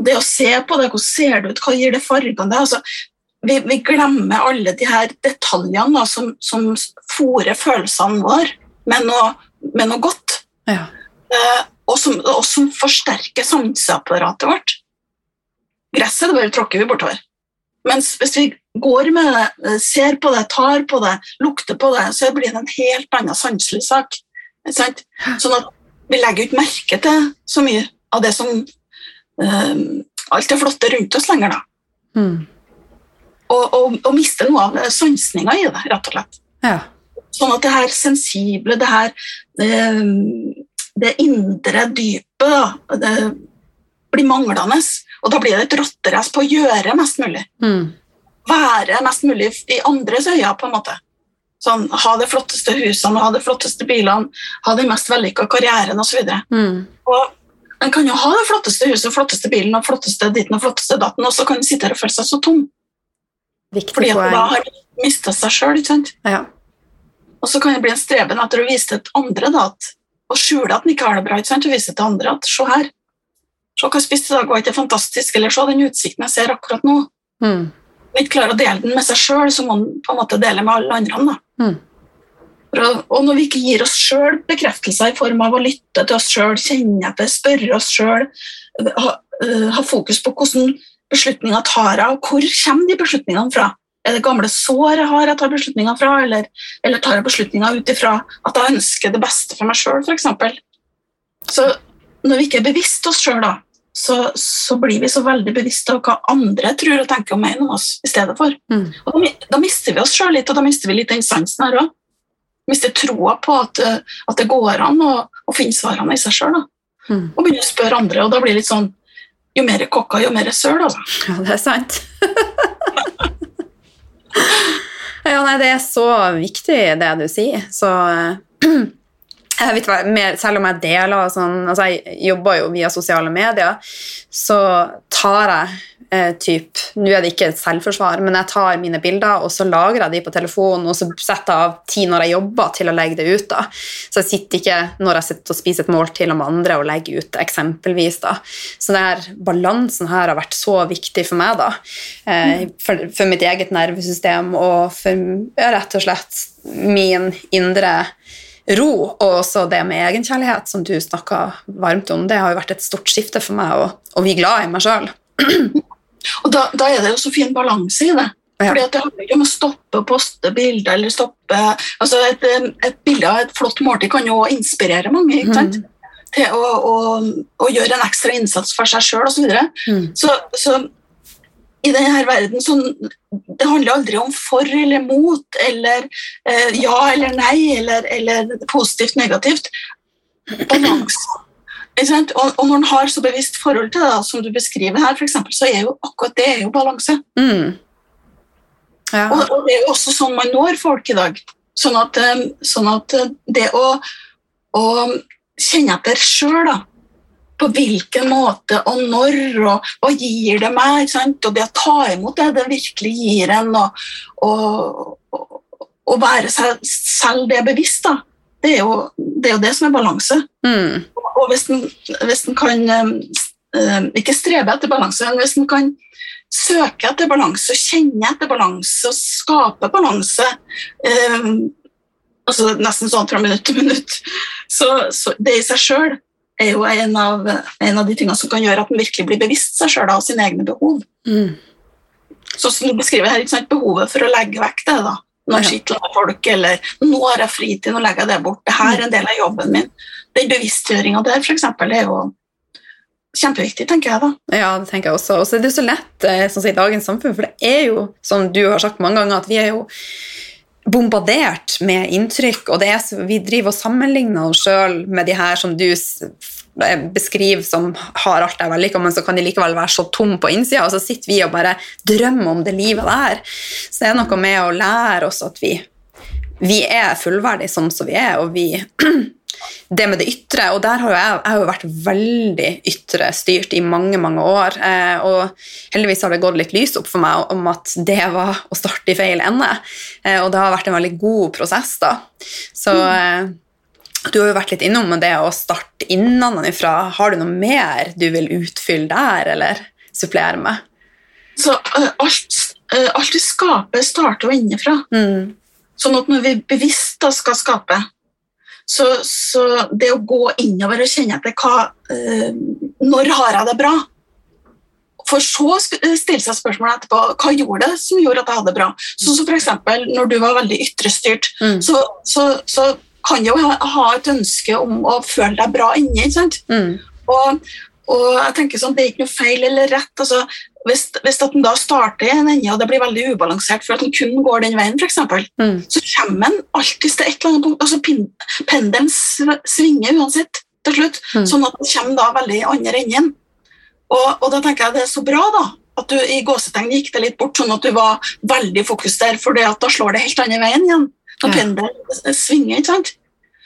Speaker 2: Det å se på det, hvordan ser det ut, hva gir det fargene? Det, altså, vi, vi glemmer alle de her detaljene da, som, som fòrer følelsene våre med noe, med noe godt.
Speaker 3: Ja.
Speaker 2: Eh, og, som, og som forsterker sanseapparatet vårt. Gresset det bare tråkker vi bortover. Mens hvis vi går med det, eh, ser på det, tar på det, lukter på det, så blir det en helt annen sanselig sak. Sant? Sånn at vi legger ikke merke til så mye av det som eh, Alt det flotte rundt oss lenger, da.
Speaker 3: Mm.
Speaker 2: Og, og, og mister noe av sansninga i det, rett og slett.
Speaker 3: ja.
Speaker 2: Sånn at det her sensible, det her det, det indre dypet, det blir manglende. Og da blir det et rotterace på å gjøre mest mulig.
Speaker 3: Mm.
Speaker 2: Være mest mulig i andres øyne, på en måte. Sånn, ha de flotteste husene, ha de flotteste bilene, ha den mest vellykka karrieren osv.
Speaker 3: Mm.
Speaker 2: Og en kan jo ha det flotteste huset, flotteste bilen og flotteste ditten og flotteste datten, og så kan en sitte her og føle seg så tom.
Speaker 3: Viktig
Speaker 2: Fordi at da har de mista seg sjøl.
Speaker 3: Ja.
Speaker 2: Og så kan det bli en streben etter å vise til andre da, at, og skjule at den ikke har det bra. ikke sant? Og vise til andre at se her, se hva jeg spiste i dag, var ikke fantastisk? Eller se den utsikten jeg ser akkurat nå.
Speaker 3: Mm.
Speaker 2: Når ikke klarer å dele den med seg sjøl, så må man på en måte dele med alle andre. Da.
Speaker 3: Mm.
Speaker 2: Og når vi ikke gir oss sjøl bekreftelser i form av å lytte til oss sjøl, kjenne etter, spørre oss sjøl, ha, eh, ha fokus på hvordan beslutninger tar jeg, og hvor kommer de beslutningene fra? Er det gamle sår jeg har jeg tar beslutninger fra, eller, eller tar jeg beslutninger ut ifra at jeg ønsker det beste for meg sjøl, f.eks.? Så når vi ikke er bevisst oss sjøl, da, så, så blir vi så veldig bevisste av hva andre tror og tenker og mener om oss i stedet for.
Speaker 3: Mm.
Speaker 2: Og da, da mister vi oss sjøl litt, og da mister vi litt den sansen her òg. Mister troa på at, at det går an å, å finne svarene i seg sjøl.
Speaker 3: Mm.
Speaker 2: Og begynner å spørre andre, og da blir det litt sånn Jo mer kokker, jo mer søl, altså.
Speaker 3: ja, det er sant. ja, nei, det er så viktig, det du sier. Så jeg vet hva, Selv om jeg deler og sånn altså Jeg jobber jo via sosiale medier, så tar jeg eh, typ Nå er det ikke et selvforsvar, men jeg tar mine bilder og så lagrer jeg de på telefonen, og så setter jeg av tid når jeg jobber, til å legge det ut. da. Så jeg sitter ikke når jeg sitter og spiser et måltid om andre og legger ut eksempelvis. da. Så det her, balansen her har vært så viktig for meg, da. Eh, for, for mitt eget nervesystem og for ja, rett og slett min indre ro, og også det med egenkjærlighet, som du snakka varmt om. Det har jo vært et stort skifte for meg å, å bli glad i meg sjøl.
Speaker 2: Og da, da er det jo så fin balanse i det.
Speaker 3: Ja.
Speaker 2: Fordi at Det handler ikke om å stoppe å poste bilder eller stoppe altså et, et bilde av et flott måltid kan jo inspirere mange ikke sant? til å, å, å gjøre en ekstra innsats for seg sjøl osv.
Speaker 3: Mm.
Speaker 2: Så, så i denne verden så Det handler aldri om for eller mot, eller eh, ja eller nei, eller, eller positivt, negativt. Balanse. Og, og når en har så bevisst forhold til det, da, som du beskriver her, for eksempel, så er jo akkurat det er jo balanse.
Speaker 3: Mm. Ja.
Speaker 2: Og, og det er jo også sånn man når folk i dag. Sånn at, eh, sånn at eh, det å, å kjenne etter sjøl, på hvilken måte og når, og hva gir det meg, og det å ta imot det det virkelig gir en, og, og, og være seg selv det bevisst, da, det er jo det, er jo det som er balanse.
Speaker 3: Mm.
Speaker 2: Og hvis en, hvis en kan eh, eh, ikke strebe etter balanse, men hvis en kan søke etter balanse, kjenne etter balanse og skape balanse eh, altså Nesten sånn fra minutt til minutt. Så, så det i seg sjøl er jo en av, en av de tingene som kan gjøre at en virkelig blir bevisst seg sjøl av sine egne behov.
Speaker 3: Mm.
Speaker 2: Så som du beskriver her, Behovet for å legge vekk det. da, Når med folk, eller 'nå har jeg fritid, nå legger jeg det bort'. Det her er en del av jobben min. Den bevisstgjøringa der, eksempel, er jo kjempeviktig, tenker jeg da.
Speaker 3: Ja, det tenker jeg også. Og så er det så lett eh, sånn i dagens samfunn, for det er jo, som du har sagt mange ganger, at vi er jo bombardert med inntrykk, og så, vi driver og sammenligner oss sjøl med de her som du eh, beskriver som har alt det er vellykka, men så kan de likevel være så tom på innsida, og så sitter vi og bare drømmer om det livet der. Så det er noe med å lære oss at vi, vi er fullverdige sånn som vi er, og vi det med det ytre, og der har jo jeg, jeg har jo vært veldig ytre styrt i mange, mange år, eh, og heldigvis har det gått litt lys opp for meg om at det var å starte i feil ende, eh, og det har vært en veldig god prosess da. Så eh, du har jo vært litt innom det å starte innenfra. Har du noe mer du vil utfylle der, eller supplere med?
Speaker 2: Så uh, alt, uh, alt vi skaper, starter jo innenfra.
Speaker 3: Mm.
Speaker 2: Sånn at når vi bevisst da skal skape, så, så det å gå innover og kjenne etter hva eh, Når har jeg det bra? For så å stille seg spørsmålet etterpå hva gjorde det som gjorde at jeg hadde det bra. Sånn som for eksempel når du var veldig ytrestyrt,
Speaker 3: Mm.
Speaker 2: så, så, så kan jeg jo ha, ha et ønske om å føle deg bra inni.
Speaker 3: Mm.
Speaker 2: Og, og jeg tenker sånn, Det er ikke noe feil eller rett. altså Hvis, hvis at den da starter i en ende og det blir veldig ubalansert for at den kun går den veien, eksempel,
Speaker 3: Mm.
Speaker 2: så kommer den alltid til et eller annet punkt. altså Pendelen svinger uansett til slutt,
Speaker 3: Mm.
Speaker 2: sånn at den kommer da veldig i andre enden. Og, og da tenker jeg det er så bra da, at du i gåsetegn gikk det litt bort, sånn at du var veldig fokus der, for da slår det helt andre veien igjen. Når
Speaker 3: Ja.
Speaker 2: pendelen svinger, ikke sant?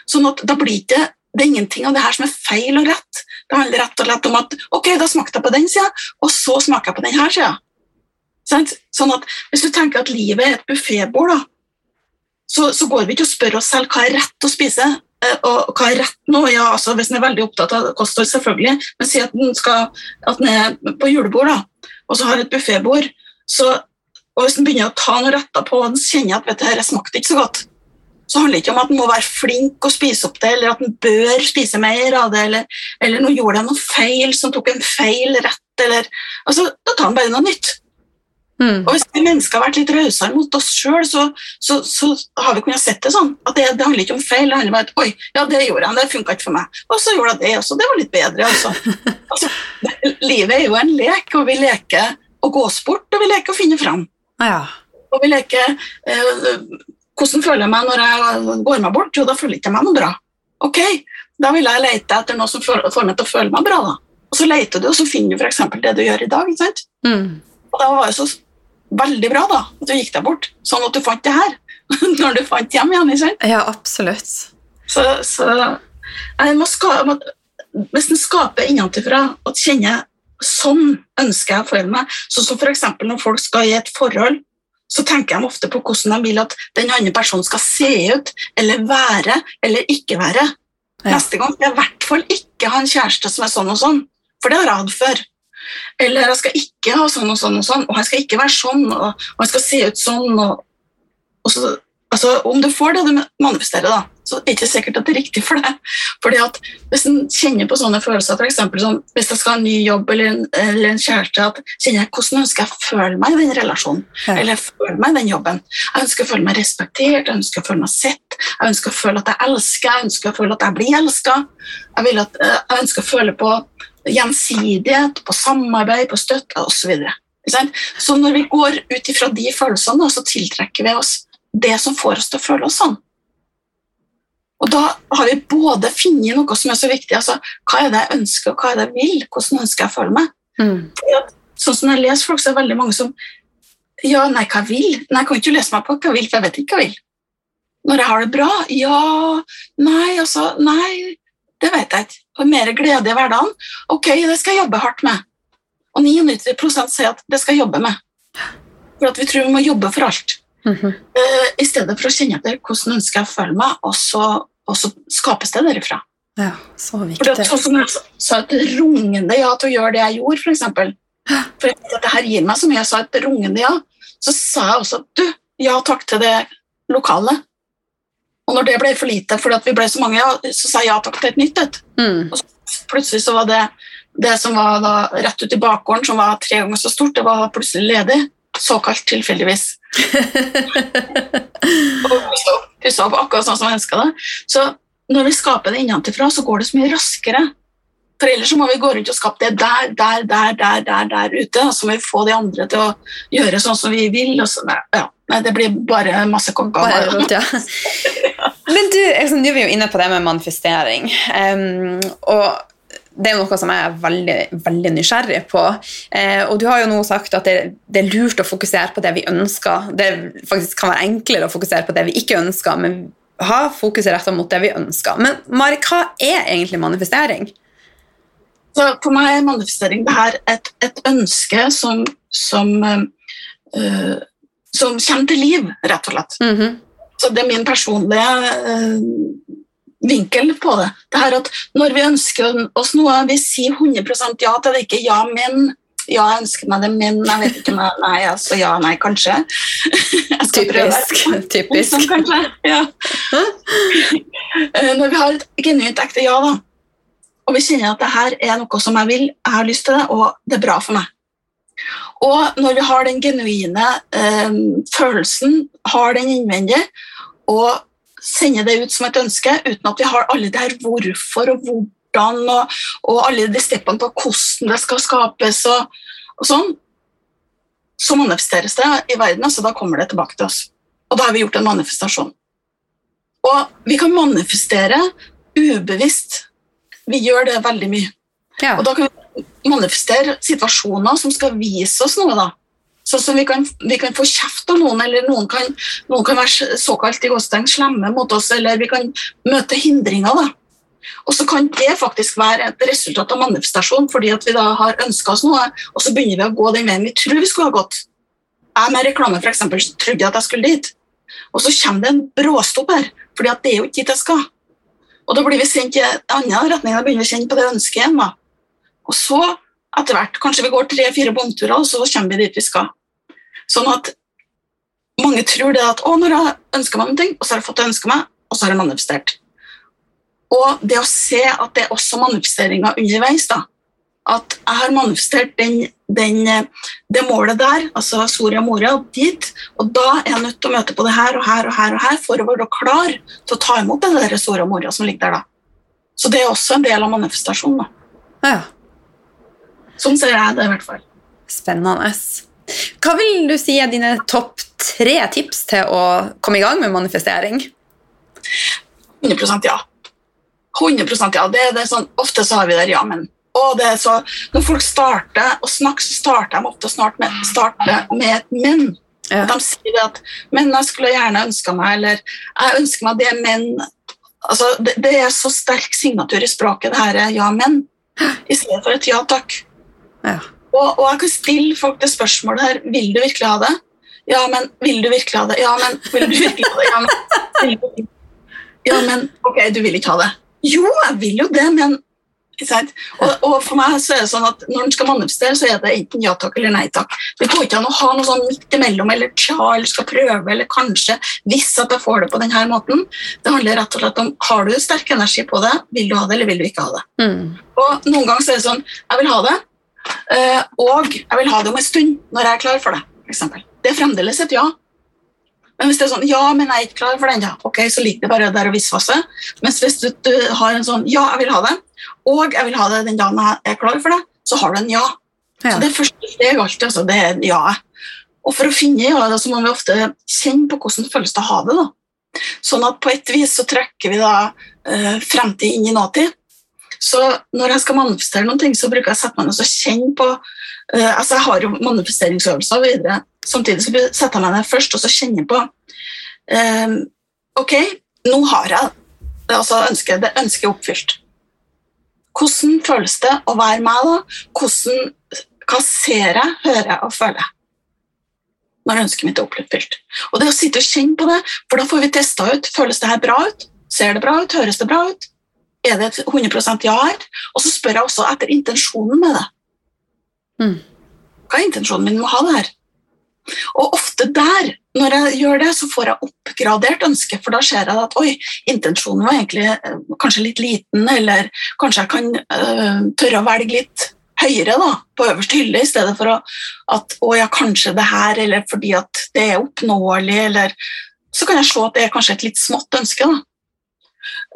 Speaker 2: Sånn at da blir det, det er ingenting av det her som er feil og rett. Det handler rett og slett om at ok, da smakte jeg på den sida, og så smaker jeg på denne sida. Sånn at hvis du tenker at livet er et buffébord, så, så går vi ikke og spør oss selv hva er rett å spise. eh, Og hva er rett nå? Ja, altså Hvis en er veldig opptatt av kosthold, selvfølgelig, men si at den er på julebord da, og så har et buffébord, og hvis den begynner å ta noen retter på og kjenner at vet du, dette smakte ikke så godt, så handler det ikke om at en må være flink og spise opp det, eller at en bør spise mer av det, eller, eller nå gjorde jeg noe feil som tok en feil rett, eller altså, Da tar en bare noe nytt.
Speaker 3: Mm.
Speaker 2: Og hvis vi mennesker har vært litt rausere mot oss sjøl, så, så, så har vi kunnet sett det sånn. At det, det handler ikke om feil, det handler om at oi, ja, det gjorde jeg, det funka ikke for meg. Og så gjorde jeg det også, det var litt bedre. Altså. altså, det, livet er jo en lek, og vi leker å gå sport, og vi leker å finne fram.
Speaker 3: Ja.
Speaker 2: Og vi leker eh, Hvordan føler jeg meg når jeg går meg bort? Jo, da føler jeg ikke meg noe bra. Ok, da vil jeg lete etter noe som får meg til å føle meg bra. da. Og så leter du, og så finner du f.eks. det du gjør i dag. ikke sant?
Speaker 3: Mm.
Speaker 2: Og da var det så veldig bra da, at du gikk deg bort, sånn at du fant det her. Når du fant hjem igjen. ikke sant?
Speaker 3: ja, absolutt.
Speaker 2: Så, så jeg må skape, Hvis en skaper innenfra og kjenner sånn ønsker jeg å føle meg, sånn som f.eks. når folk skal i et forhold, så tenker de ofte på hvordan de vil at den andre personen skal se ut, eller være, eller ikke være.
Speaker 3: Ja.
Speaker 2: Neste gang skal jeg i hvert fall ikke ha en kjæreste som er sånn og sånn, for det har jeg hatt før. Eller jeg skal ikke ha sånn og sånn og sånn, og han skal ikke være sånn, og, og han skal se ut sånn. Og, og så, altså, om du får det du manifesterer, da, så er det ikke sikkert at det er riktig for deg. Fordi at Hvis en kjenner på sånne følelser, f.eks. sånn, hvis jeg skal ha en ny jobb eller en, eller en kjæreste, at kjenner jeg hvordan ønsker jeg å føle meg i den relasjonen,
Speaker 3: Ja.
Speaker 2: eller føle meg i den jobben. Jeg ønsker å føle meg respektert, jeg ønsker å føle meg sett, jeg ønsker å føle at jeg elsker, jeg ønsker å føle at jeg blir elsket. Jeg, eh, jeg ønsker å føle på gjensidighet, på samarbeid, på støtte osv. Så, videre. Så når vi går ut ifra de følelsene, så tiltrekker vi oss det som får oss til å føle oss sånn. Og da har vi både funnet noe som er så viktig, altså hva er det jeg ønsker, og hva er det jeg vil, hvordan ønsker jeg å føle meg.
Speaker 3: Mm.
Speaker 2: Sånn som jeg leser folk, så er det veldig mange som Ja, nei, hva jeg vil? Nei, jeg kan ikke lese meg på hva jeg vil, for jeg vet ikke hva jeg vil. Når jeg har det bra? Ja Nei, altså Nei, det vet jeg ikke. Og mer glede i hverdagen? Ok, det skal jeg jobbe hardt med. Og 99% sier at det skal jeg jobbe med. For at vi tror vi må jobbe for alt. Eh, I stedet for å kjenne etter hvordan ønsker jeg å føle meg, og så, og så skapes det derifra.
Speaker 3: Ja, så viktig.
Speaker 2: For det,
Speaker 3: er
Speaker 2: sånn sa- et rungende ja til å gjøre det jeg gjorde, for eksempel. For jeg vet at det her gir meg så mye. Jeg sa et rungende ja. Så sa jeg også du, ja takk til det lokale. Og når det ble for lite, fordi vi ble så mange, ja, så sa jeg ja takk til et nytt et.
Speaker 3: Mm.
Speaker 2: Plutselig så var det det som var rett ut i bakgården, som var tre ganger så stort, det var plutselig ledig. Såkalt tilfeldigvis. Og pussa opp- akkurat sånn som ønska det. Så når vi skaper det innenfra, så går det så mye raskere. For ellers så må vi gå rundt og skape det der, der, der, der, der, der ute. Og så må vi få de andre til å gjøre sånn som vi vil. Og så, ja, det blir bare masse kokker.
Speaker 3: Ja. Men du, liksom, nå er vi jo inne på det med manifestering. Um, og det er noe som jeg er veldig, veldig nysgjerrig på. Eh, og du har jo nå sagt at det, det er lurt å fokusere på det vi ønsker. Det faktisk kan være enklere å fokusere på det vi ikke ønsker, men ha fokuset retta mot det vi ønsker. Men Mari, hva er egentlig manifestering?
Speaker 2: Så for meg er manifestering det her et, et ønske som, som, øh, som kommer til liv, rett og slett.
Speaker 3: Mhm.
Speaker 2: Så det er min personlige eh, vinkel på det. Det her at Når vi ønsker oss noe, vi sier 100% ja til det, ikke ja, men ja, jeg ønsker meg det, men jeg vet ikke om jeg Nei, altså ja, nei, kanskje.
Speaker 3: Typisk. typisk.
Speaker 2: Sånn, kanskje. Ja. Eh, Når vi har et genuint ekte ja, da, og vi kjenner at det her er noe som jeg vil, jeg har lyst til det, og det er bra for meg. Og når vi har den genuine eh, følelsen, har den innvendig, og sender det ut som et ønske, uten at vi har alle det her hvorfor og hvordan, og, og alle de steppene på hvordan det skal skapes, og, og sånn, så manifesteres det i verden, altså da kommer det tilbake til oss. Og da har vi gjort en manifestasjon. Og vi kan manifestere ubevisst. Vi gjør det veldig mye.
Speaker 3: Ja.
Speaker 2: Og da kan vi manifestere situasjoner som skal vise oss noe. da. Sånn som vi kan, vi kan få kjeft av noen, eller noen kan, noen kan være såkalt i gåstegn slemme mot oss, eller vi kan møte hindringer. da. Og så kan det faktisk være et resultat av manifestasjon, fordi at vi da har ønska oss noe, og så begynner vi å gå den veien vi tror vi skulle ha gått. Jeg med reklame for eksempel, så trodde jeg at jeg skulle dit, og så kommer det en bråstopp her, fordi at det er jo ikke dit jeg skal. Og da blir vi sendt i en annen retning, da begynner vi å kjenne på det ønsket igjen. Og så, etter hvert, kanskje vi går tre-fire bomturer, og så kommer vi dit vi skal. Sånn at mange tror det at å, når jeg ønsker meg noe, og så har jeg fått det jeg ønsker meg, og så har jeg manifestert. Og det å se at det er også manifesteringer underveis, da. At jeg har manifestert den, den, det målet der, altså Soria Moria, dit, og da er jeg nødt til å møte på det her og her og her og her for å være klar til å ta imot det der Soria Moria som ligger der, da. Så det er også en del av manifestasjonen, da.
Speaker 3: ja.
Speaker 2: Sånn ser jeg det i hvert fall.
Speaker 3: Spennende. Hva vil du si er dine topp tre tips til å komme i gang med manifestering?
Speaker 2: 100 ja. 100% ja. Det, det er sånn, ofte så har vi der ja, men. Og det er så, når folk starter å snakke, så starter de ofte snart med, med et men.
Speaker 3: Ja.
Speaker 2: De sier det at 'men jeg skulle gjerne ønska meg', eller 'jeg ønsker meg det, men' altså, det, det er så sterk signatur i språket, det her er ja, men, i stedet for et ja takk.
Speaker 3: Ja.
Speaker 2: Og, og jeg kan stille folk det spørsmålet her Vil du virkelig ha det? Ja, men vil du virkelig ha det? Ja, men vil du virkelig ha det? Ja, men, du, ja, men ok, du vil ikke ha det. Jo, jeg vil jo det, men? Og, og for meg så er det sånn at når en skal manifestere, så er det enten ja takk eller nei takk. Det går ikke an å ha noe sånn midt imellom, eller tja, eller skal prøve, eller kanskje, hvis at jeg får det på denne måten. Det handler rett og slett om har du sterk energi på det, vil du ha det, eller vil du ikke ha det.
Speaker 3: Mm.
Speaker 2: Og noen ganger så er det sånn Jeg vil ha det, og jeg vil ha det om en stund når jeg er klar for det. For eksempel. det er fremdeles et ja. Men hvis det er sånn Ja, men jeg er ikke klar for den, ja. Ok, så ligger det bare der og visvasser. Mens hvis du, du har en sånn Ja, jeg vil ha det, og jeg vil ha det den dagen jeg er klar for det, så har du en ja.
Speaker 3: Ja.
Speaker 2: Så det er første steg alltid, altså, det er ja. Og for å finne ja, så må vi ofte kjenne på hvordan føles det å ha det. da. Sånn at på et vis så trekker vi da eh, fremtid inn i nåtid. Så når jeg skal manifestere noen ting, så bruker jeg å sette meg ned og kjenne på uh, altså Jeg har jo manifesteringsøvelser og videre. Samtidig så setter jeg meg ned først og så kjenner på uh, Ok, nå har jeg altså ønsket, det ønsket oppfylt. Hvordan føles det å være meg da? Hvordan, hva ser jeg, hører jeg og føler jeg? Når ønsket mitt er oppfylt. Og det å sitte og kjenne på det, for da får vi testa ut. Føles det her bra ut? Ser det bra ut? Høres det bra ut? Er det et 100% ja her? Og så spør jeg også etter intensjonen med det.
Speaker 3: Mm.
Speaker 2: Hva er intensjonen min med å ha det her? Og ofte der, når jeg gjør det, så får jeg oppgradert ønske, for da ser jeg at oi, intensjonen var egentlig eh, kanskje litt liten, eller kanskje jeg kan øh, tørre å velge litt høyere da, på øverste hylle, i stedet for å, at å ja, kanskje det her, eller fordi at det er oppnåelig, eller så kan jeg se at det er kanskje et litt smått ønske. da.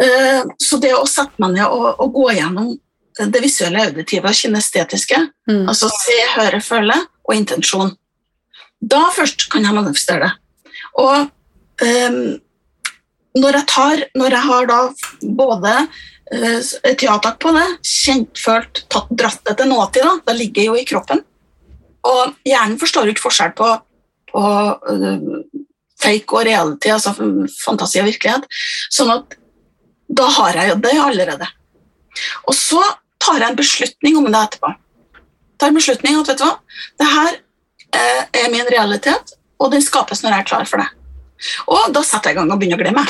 Speaker 2: Eh, Så det å sette meg ned og, og gå gjennom det visuelle, auditive og kinestetiske,
Speaker 3: Mm.
Speaker 2: altså se, høre, føle og intensjon, da først kan jeg manifestere det. Og um, når jeg tar, når jeg har da både eh, et ja-takk på det, kjent, følt, tatt, dratt det til nåtid, da, da ligger jeg jo i kroppen. Og hjernen forstår jo ikke forskjell på, på uh, fake og reality, altså fantasi og virkelighet. Sånn at da har jeg jo det allerede. Og så tar jeg en beslutning om det etterpå. Tar en beslutning at vet du hva, det her eh, er min realitet, og den skapes når jeg er klar for det. Og da setter jeg i gang og begynner å glemme.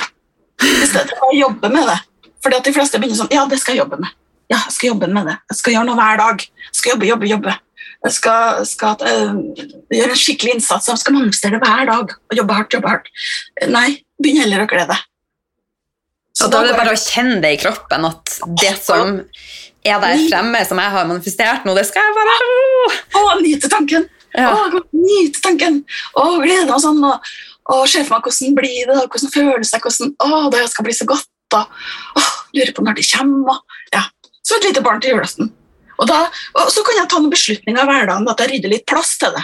Speaker 2: I stedet for å jobbe med det. Fordi at de fleste begynner sånn Ja, det skal jeg jobbe med. Ja, jeg skal jobbe med det. Jeg skal gjøre noe hver dag. Jeg skal jobbe, jobbe, jobbe. Jeg skal, skal eh, gjøre en skikkelig innsats. Jeg skal manifestere det hver dag. Og jobbe hardt, jobbe hardt. Nei, begynn heller å glede deg. Så
Speaker 3: da er det bare å kjenne det i kroppen, at det som er der fremme, som jeg har manifestert nå, det skal jeg bare
Speaker 2: Å, nyte tanken!
Speaker 3: Ja.
Speaker 2: Å, nyte tanken! Å, glede meg sånn. Og, og se for meg hvordan blir det, og hvordan føles det, hvordan, å, det skal bli så godt. Og, å, lurer på når det kommer. Og, ja. Som et lite barn til julaften. Og, da, og så kan jeg ta noen beslutninger i hverdagen, at jeg rydder litt plass til det.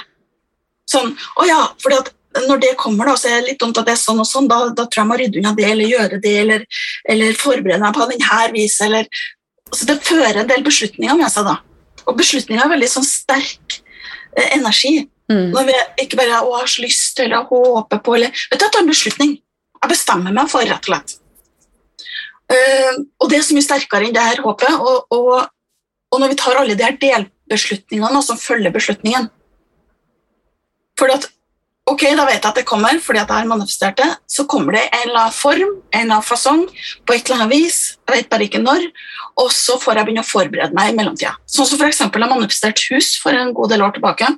Speaker 2: Sånn, å ja, fordi at når det kommer, da, så er det litt dumt at det er sånn og sånn, da, da tror jeg må rydde unna det, eller gjøre det, eller, eller forberede meg på denne viset eller Så det fører en del beslutninger med seg, da. Og beslutninger er veldig sånn sterk eh, energi.
Speaker 3: Mm.
Speaker 2: Når vi ikke bare å, har så lyst eller håper på eller Vet du, jeg tar en beslutning. Jeg bestemmer meg for, rett og slett. Uh, og det er så mye sterkere enn det her håpet. Og, og, og når vi tar alle de her delbeslutningene som følger beslutningen Fordi at Ok, da vet jeg at det kommer fordi at jeg har manifestert det. Så kommer det en eller annen form, en eller annen fasong, på et eller annet vis. Jeg vet bare ikke når. Og så får jeg begynne å forberede meg i mellomtida. Sånn som eksempel, jeg manifesterte hus for en god del år tilbake.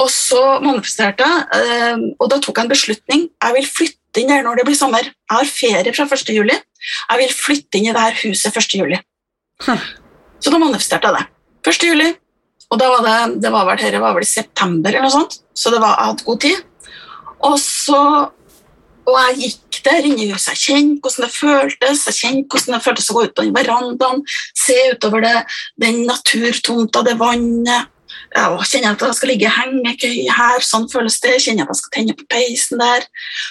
Speaker 2: Og så manifesterte jeg, eh, og da tok jeg en beslutning. Jeg vil flytte inn der når det blir sommer. Jeg har ferie fra 1. juli. Jeg vil flytte inn i det her huset 1. juli.
Speaker 3: Hm.
Speaker 2: Så da manifesterte jeg det. 1. juli. Og da var det, det var vel, dette var vel i september eller noe sånt, så det var, jeg hadde god tid. Og så og jeg gikk der inne i huset, jeg kjente hvordan det føltes, jeg kjente hvordan det føltes å gå ut på den verandaen, se utover det, den naturtomta, det vannet. Ja, kjenner jeg at jeg skal ligge i hengekøye her, sånn føles det. Kjenner jeg at jeg skal tenne på peisen der.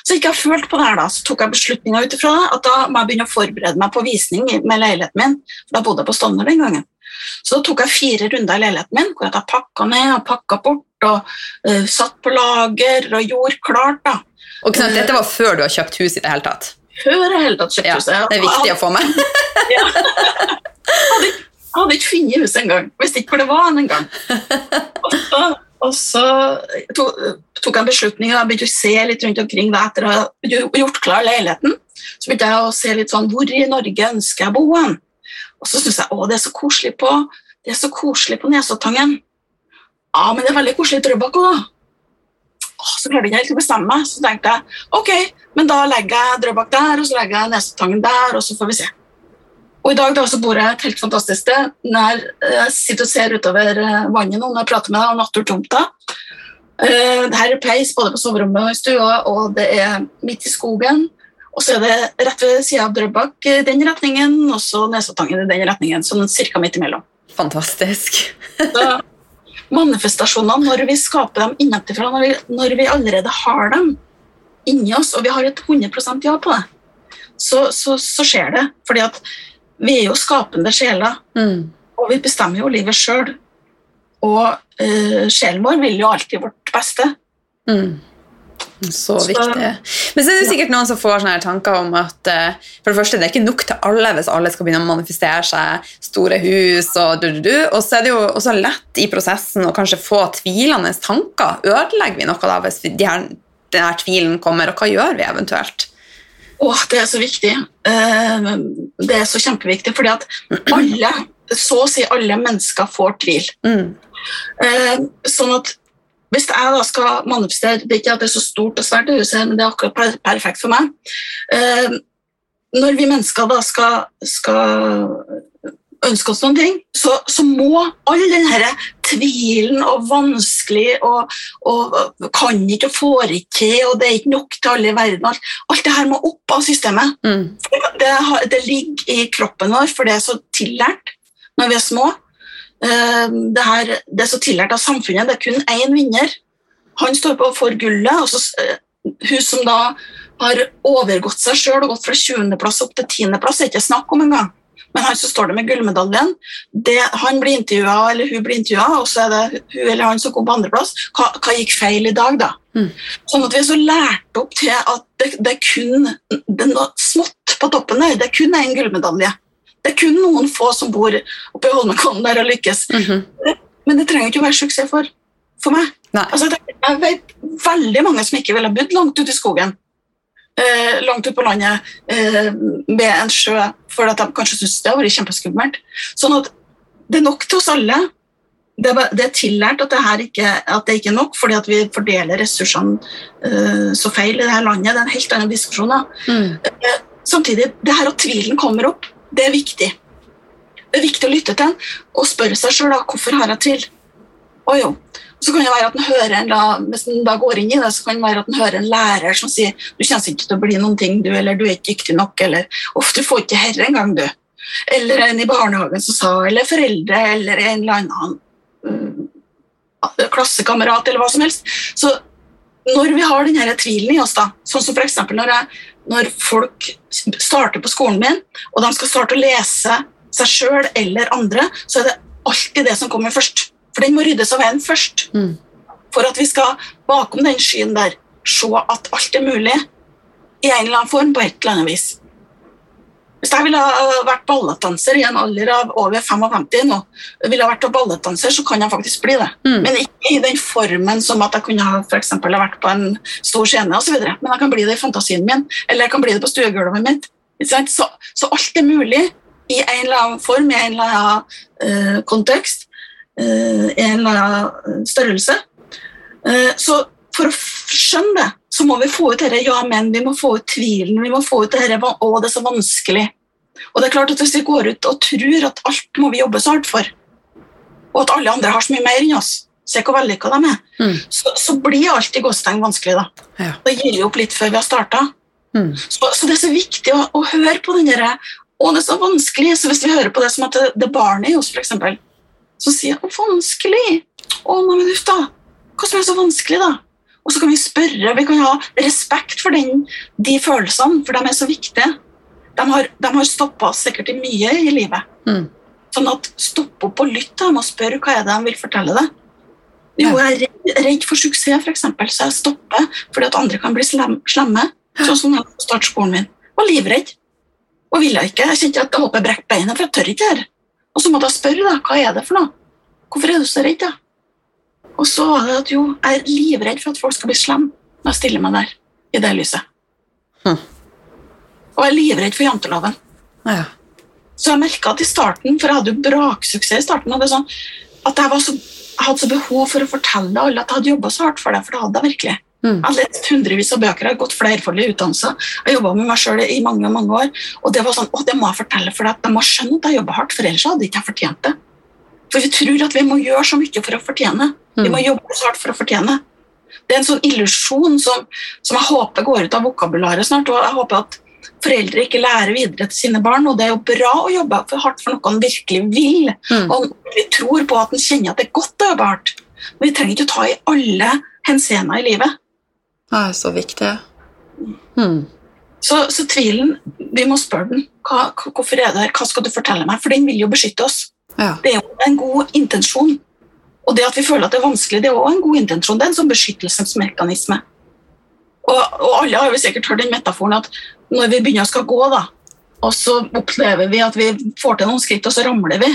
Speaker 2: Så ikke jeg følte på det her da, så tok jeg beslutninga ut ifra det, at da må jeg begynne å forberede meg på visning med leiligheten min. for Da bodde jeg på Stovner den gangen. Så da tok jeg fire runder i leiligheten min, hvor jeg pakka ned og pakka bort og uh, satt på lager og gjorde klart. da.
Speaker 3: Og Knut, dette var før du har kjøpt hus i det hele tatt.
Speaker 2: Før jeg hele tatt kjøpte
Speaker 3: Ja,
Speaker 2: huset.
Speaker 3: det er viktig å få med.
Speaker 2: Ja. Jeg hadde, hadde ikke funnet huset engang. Visste ikke hvor det var engang. Og så, og så tok, tok jeg en beslutning. Jeg begynte å se litt rundt omkring da, etter å ha gjort klar leiligheten. Så begynte jeg å se litt sånn Hvor i Norge ønsker jeg å bo hen? Og så syns jeg å, det er så koselig på det er så koselig på Nesoddtangen. Ja, men det er veldig koselig i Drøbak òg, da. Åh, Så klarte jeg ikke helt å bestemme meg. Så tenkte jeg ok, men da legger jeg Drøbak der, og så legger jeg Nesoddtangen der, og så får vi se. Og i dag da, så bor jeg et helt fantastisk sted. Når jeg sitter og ser utover eh, vannet nå når jeg prater med deg om naturtomta. Eh, Det her er peis både på soverommet og i stua, og det er midt i skogen. Og så er det rett ved sida av Drøbak i den retningen, og så Nesoddtangen i den retningen, sånn cirka midt imellom.
Speaker 3: Fantastisk.
Speaker 2: Så, manifestasjonene, når vi skaper dem innenfra, når, vi- når vi allerede har dem inni oss, og vi har et 100% ja på det, så, så, så skjer det. Fordi at vi er jo skapende sjeler,
Speaker 3: Mm.
Speaker 2: og vi bestemmer jo livet sjøl. Og eh, sjelen vår vil jo alltid vårt beste.
Speaker 3: Mm. Så viktig. Men så er det sikkert noen som får sånne tanker om at eh, for det første, det er ikke nok til alle hvis alle skal begynne å manifestere seg store hus og du, du, du. Og så er det jo også lett i prosessen å kanskje få tvilende tanker. Ødelegger vi noe da hvis de her, den her tvilen kommer, og hva gjør vi eventuelt?
Speaker 2: Åh, det er så viktig. Eh, det er så kjempeviktig, fordi at alle, så å si alle mennesker får tvil.
Speaker 3: Mm.
Speaker 2: Eh, sånn at hvis jeg da skal manifestere Det er ikke at det er så stort og svært, huset, men det er akkurat perfekt for meg. Eh, når vi mennesker da skal, skal ønske oss noen ting, så, så må all den her tvilen og vanskelig og, og kan ikke og får ikke til, og det er ikke nok til alle i verden. Alt, det her må opp av systemet.
Speaker 3: Mm.
Speaker 2: Det, det ligger i kroppen vår, for det er så tillært når vi er små. Eh, Det, her, det er så tillært av samfunnet. Det er kun én vinner. Han står på for gullet. og så, eh, Hun som da har overgått seg sjøl og gått fra 20. plass opp til 10. plass, er ikke snakk om engang. Men han som står der med gullmedaljen, det, han blir intervjua, eller hun blir intervjua, og så er det hun eller han som kom på andreplass. Hva, hva gikk feil i dag, da?
Speaker 3: Mm.
Speaker 2: Sånn at vi er så lært opp til at det, det er kun det er noe smått på toppen her. Det er kun én gullmedalje. Det er kun noen få som bor oppe i Holmenkollen der og lykkes.
Speaker 3: Mhm.
Speaker 2: Men det trenger ikke å være suksess for, for meg. Altså, det, jeg vet veldig mange som ikke ville bodd langt ute i skogen. Eh, langt ute på landet eh, med en sjø, for at de kanskje syns det har vært kjempeskummelt. Sånn at det er nok til oss alle. Det det er tillært at det, ikke, at det ikke er nok, fordi at vi fordeler ressursene eh, så feil i dette landet. Det er en helt annen diskusjon.
Speaker 3: Mm.
Speaker 2: Samtidig, det her at tvilen kommer opp, det er viktig. Det er viktig å lytte til den og spørre seg sjøl hvorfor har jeg tvil. Og jo, så kan det være at den hører en, Hvis en da går inn i det, så kan det være at en hører en lærer som sier du kommer ikke til å bli noen ting, du, eller du er ikke dyktig nok, eller uff, du får ikke herre engang, du. Eller en i barnehagen som sa, eller foreldre, eller en eller annen øh, klassekamerat, eller hva som helst. Så når vi har denne tvilen i oss, da, sånn som f.eks. Når, jeg- når folk starter på skolen min, og de skal starte å lese seg sjøl eller andre, så er det alltid det som kommer først. For den må ryddes av veien først.
Speaker 3: Mm.
Speaker 2: For at vi skal bakom den skyen der se at alt er mulig i en eller annen form på et eller annet vis. Hvis jeg ville ha vært ballettdanser i en alder av over 55 nå, ville jeg vært ballettdanser, så kan jeg faktisk bli det.
Speaker 3: Mm.
Speaker 2: Men ikke i den formen som at jeg kunne ha for eksempel, vært på en stor scene osv. Men jeg kan bli det i fantasien min, eller jeg kan bli det på stuegulvet mitt. Så, så alt er mulig i en eller annen form, i en eller annen uh, kontekst, uh, i en eller annen størrelse. Uh, så for å skjønne det, så må vi få ut dette ja, men, vi må få ut tvilen, vi må få ut dette å, det er så vanskelig. Og det er klart at Hvis vi går ut og tror at alt må vi jobbe så hardt for, og at alle andre har så mye mer enn oss, se hvor vellykka de er,
Speaker 3: Mm.
Speaker 2: så, så blir alt i gåstegn vanskelig. Da
Speaker 3: Ja.
Speaker 2: Da gir vi opp litt før vi har starta.
Speaker 3: Mm.
Speaker 2: Så, så det er så viktig å, å høre på den derre Å, det er så vanskelig. Så hvis vi hører på det som at det, det barnet i oss, eksempel, så sier 'Å, vanskelig'. Å, nei, men uff, da. Hva som er så vanskelig, da? Og så kan vi spørre, vi kan ha respekt for den, de følelsene, for de er så viktige. De har, de har stoppa oss sikkert i mye i livet.
Speaker 3: Mm.
Speaker 2: Sånn at stopp opp og lytt til dem og spør hva er det de vil fortelle deg. Jo, jeg er redd, redd for suksess, eksempel, så jeg stopper fordi at andre kan bli slemme. Sånn som jeg på startskolen min. Var livredd. Og ville ikke. Jeg kjente at jeg håper jeg brekk beinet, for jeg tør ikke her. Og så måtte jeg spørre, da, hva er det for noe? Hvorfor er du så redd, da? Og så var det at jo, jeg er livredd for at folk skal bli slemme når jeg stiller meg der i det lyset.
Speaker 3: Hm.
Speaker 2: Og jeg er livredd for janteloven.
Speaker 3: Ja.
Speaker 2: Så jeg merka at i starten, for jeg hadde jo braksuksess i starten, og det sånn, at jeg, var så, jeg hadde så behov for å fortelle alle at jeg hadde jobba så hardt for det, for det hadde jeg virkelig.
Speaker 3: Mm.
Speaker 2: Jeg har lest hundrevis av bøker, jeg har gått flerfoldige utdannelser, jeg har jobba med meg sjøl i mange mange år, og det var sånn, å, det må jeg fortelle, for de må skjønne at jeg jobber hardt, for ellers hadde jeg ikke fortjent det. For vi tror at vi må gjøre så mye for å fortjene. Vi
Speaker 3: Mm.
Speaker 2: må jobbe så hardt for å fortjene. Det er en sånn illusjon som, som jeg håper går ut av vokabularet snart, og jeg håper at foreldre ikke lærer videre til sine barn. Og det er jo bra å jobbe for hardt for noe en virkelig vil,
Speaker 3: Mm.
Speaker 2: og vi tror på at en kjenner at det er godt å jobbe hardt. Men vi trenger ikke å ta i alle henseender i livet.
Speaker 1: Det er så viktig.
Speaker 3: Mm.
Speaker 2: Så, så tvilen, vi må spørre den. Hva, hva- hvorfor er det her? Hva skal du fortelle meg? For den vil jo beskytte oss.
Speaker 1: Ja.
Speaker 2: Det er jo en god intensjon. Og det at vi føler at det er vanskelig, det er også en god intensjon. Det er en sånn beskyttelsesmekanisme. Og, og alle har jo sikkert hørt den metaforen at når vi begynner å skal gå, da, og så opplever vi at vi får til noen skritt, og så ramler vi.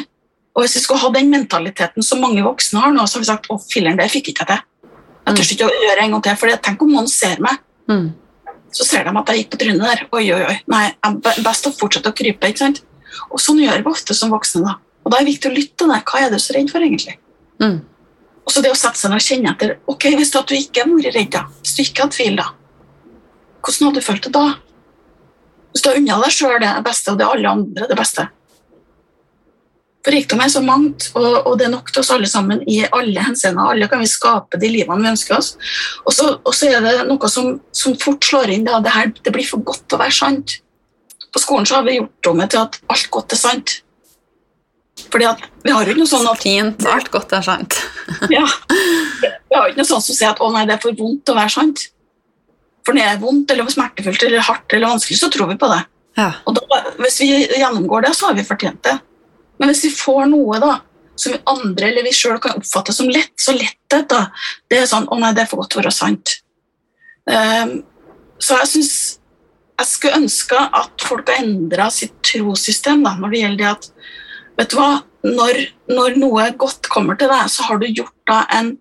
Speaker 2: Og hvis vi skulle ha den mentaliteten som mange voksne har nå, så har vi sagt å filler'n, det fikk ikke jeg til. Jeg tør ikke å gjøre det en gang til, for tenk om noen ser meg
Speaker 3: Mm.
Speaker 2: så ser de at jeg gikk på trynet der. Oi, oi, oi. Nei, best å fortsette å krype. ikke sant? Og sånn gjør vi ofte som voksne. da. Og da er det viktig å lytte til. Hva er du så redd for, egentlig?
Speaker 3: Mm.
Speaker 2: Og så det å sette seg ned og kjenne etter. Ok, Hvis du, ikke hadde vært redd, da, hvis du ikke hadde tvil, da, hvordan hadde du følt det da? Hvis du har unna deg sjøl det beste, og det er alle andre det beste. For rikdom er så mangt, og, og det er nok til oss alle sammen i alle henseender. Alle kan vi skape de livene vi ønsker oss. Og så, og så er det noe som, som fort slår inn. Da. Det, her, det blir for godt til å være sant. På skolen så har vi gjort om det til at alt godt er sant. Fordi at vi har jo ikke noe sånn at
Speaker 3: Fint. Alt godt er sant.
Speaker 2: ja, Vi har jo ikke noe sånt som sier at å nei, det er for vondt å være sant. For når det er vondt eller smertefullt eller hardt eller vanskelig, så tror vi på det.
Speaker 3: Ja.
Speaker 2: Og da, Hvis vi gjennomgår det, så har vi fortjent det. Men hvis vi får noe da, som vi andre eller vi sjøl kan oppfatte som lett, så letthet da, det er sånn å nei, det er for godt til å være sant. Um, så jeg syns jeg skulle ønske at folk har endra sitt trossystem da, når det gjelder det at vet du hva, når, når noe godt kommer til deg, så har du gjort da en,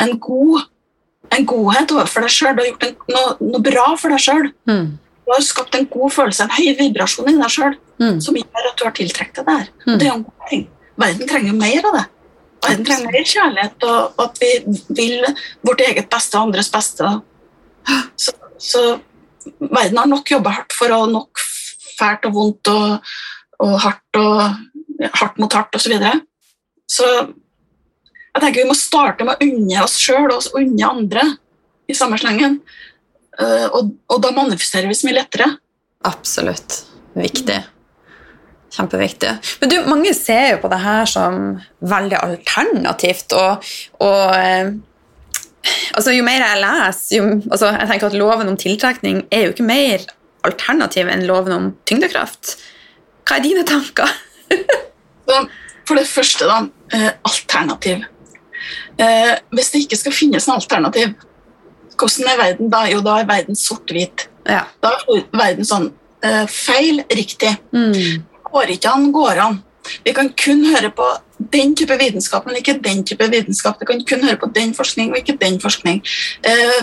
Speaker 2: en, god, en godhet overfor deg sjøl. Du har gjort en, noe, noe bra for deg sjøl.
Speaker 3: Mm.
Speaker 2: Du har skapt en god følelse, en høy vibrasjon i deg sjøl,
Speaker 3: Mm.
Speaker 2: som gjør at du har tiltrukket deg det her.
Speaker 3: Mm.
Speaker 2: Det er en god ting. Verden trenger mer av det. Verden trenger mer kjærlighet, og at vi vil vårt eget beste og andres beste. Så, så verden har nok jobba hardt for å nok fælt og vondt og, og hardt og hardt mot hardt osv. Så, videre. så jeg tenker vi må starte med å unne oss sjøl og unne andre i samme slengen. Eh, og, og da manifesterer vi så mye lettere.
Speaker 1: Absolutt. Viktig.
Speaker 3: Kjempeviktig. Men du, mange ser jo på det her som veldig alternativt, og, og eh, altså, jo mer jeg leser jo, altså, Jeg tenker at loven om tiltrekning er jo ikke mer alternativ enn loven om tyngdekraft. Hva er dine tanker?
Speaker 2: For det første, da, eh, alternativ. Eh, hvis det ikke skal finnes en alternativ, hvordan er verden da? Jo, da er verden sort-hvit.
Speaker 3: Ja.
Speaker 2: Da er verden sånn eh, feil, riktig.
Speaker 3: Mm.
Speaker 2: Går ikke an, går an. Vi kan kun høre på den type vitenskap, men ikke den type vitenskap. Vi kan kun høre på den forskning og ikke den forskning. Eh,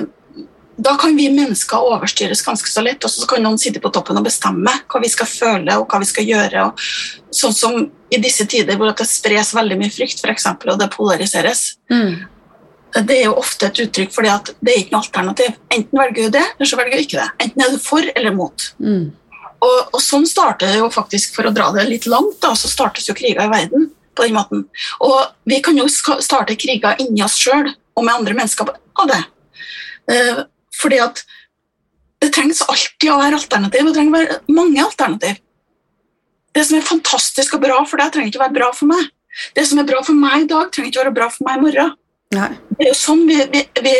Speaker 2: da kan vi mennesker overstyres ganske så lett, og så kan noen sitte på toppen og bestemme hva vi skal føle og hva vi skal gjøre. Og sånn som i disse tider hvor det spres veldig mye frykt, eksempel, og det polariseres.
Speaker 3: Mm.
Speaker 2: Det er jo ofte et uttrykk for at det er ikke noe alternativ. Enten velger du det, eller så velger du ikke det. Enten er du for eller mot.
Speaker 3: Mm.
Speaker 2: Og, og sånn starter det jo faktisk, for å dra det litt langt, da, så startes jo kriger i verden på den måten. Og vi kan jo starte kriger inni oss sjøl og med andre mennesker av det. Fordi at det trengs alltid å være alternativ, det trenger å være mange alternativ. Det som er fantastisk og bra for deg, trenger ikke å være bra for meg. Det som er bra for meg i dag, trenger ikke å være bra for meg i morgen.
Speaker 3: Nei.
Speaker 2: Det er jo sånn vi, vi, vi,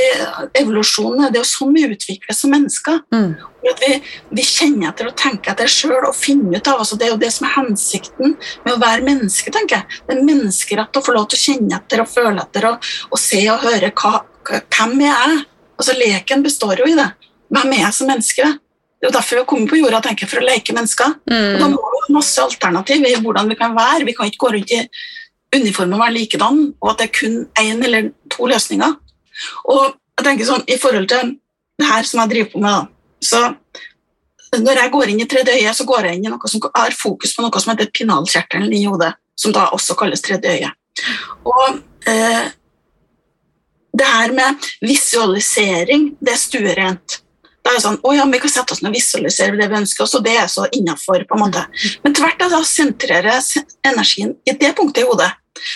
Speaker 2: evolusjonen er, det er jo sånn vi utvikles som mennesker.
Speaker 3: Mm.
Speaker 2: At vi, vi kjenner etter og tenker etter sjøl og finner ut av altså Det er jo det som er hensikten med å være menneske. tenker jeg. Det er menneskerett å få lov til å kjenne etter og føle etter og, og se og høre hva, hva, hvem er jeg Altså Leken består jo i det. Hvem er jeg som menneske? Det er jo derfor vi har kommet på jorda tenker jeg, for å leke mennesker. Og da
Speaker 3: Mm.
Speaker 2: må vi ha masse alternativ i hvordan vi kan være. Vi kan ikke gå rundt i uniform og være likedan, og at det er kun én eller to løsninger. Og jeg tenker sånn, I forhold til det her som jeg driver på med, da, så når jeg går inn i tredje øye, så går jeg inn i noe som har fokus på noe som heter pinalkjertelen i hodet, som da også kalles tredje øye. Og eh, det her med visualisering, det er stuerent. Det er sånn, å ja, Vi kan sette oss ned og visualisere det vi ønsker oss, og det er så innafor. Men tvert da sentrerer jeg energien i det punktet i hodet,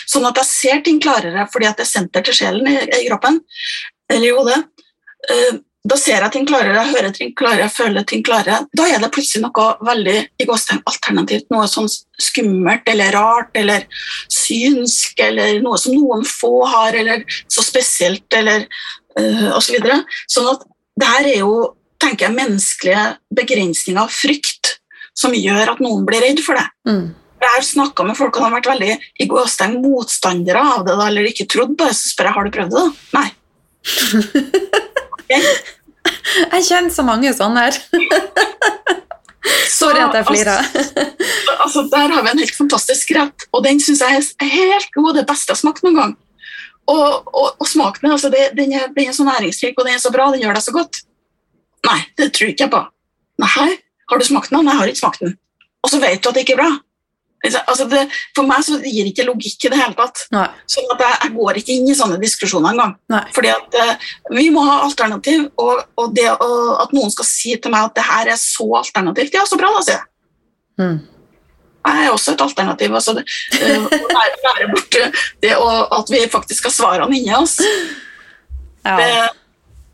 Speaker 2: sånn at jeg ser ting klarere fordi at det er senter til sjelen i, i kroppen, eller i hodet. Eh, da ser jeg ting klarere, jeg hører ting klarere, jeg føler ting klarere. Da er det plutselig noe veldig i gåstegn alternativt, noe sånn skummelt eller rart eller synsk, eller noe som noen få har, eller så spesielt, eller uh, osv. Så videre. sånn at det her er jo, tenker jeg, menneskelige begrensninger av frykt som gjør at noen blir redd for det.
Speaker 3: Mm.
Speaker 2: Jeg har snakka med folk og de har vært veldig i gåstegn motstandere av det, da, eller ikke trodd på det. Så spør jeg har du prøvd det. da? Nei.
Speaker 3: Jeg kjenner så mange sånne her. Sorry at jeg flirer.
Speaker 2: Altså, altså, der har vi en helt fantastisk rett, og den syns jeg er helt god. Det beste jeg har smakt noen gang. Og, og, og smaken altså, det, den, er, den er så næringsrik og den er så bra, den gjør deg så godt. Nei, det tror ikke jeg på. Nei, har du smakt den? Nei, jeg har ikke smakt den. Og så vet du at det ikke er bra. Altså det, for meg så gir det ikke logikk i det hele tatt.
Speaker 3: Nei.
Speaker 2: Sånn at jeg, jeg, går ikke inn i sånne diskusjoner engang.
Speaker 3: Nei.
Speaker 2: Fordi at uh, vi må ha alternativ, og, og det og at noen skal si til meg at det her er så alternativt, ja, så bra, da, sier jeg.
Speaker 3: Mm.
Speaker 2: Jeg er også et alternativ. Altså det, uh, å være, være borte, det og at vi faktisk har svarene inni oss,
Speaker 3: Ja.
Speaker 2: det,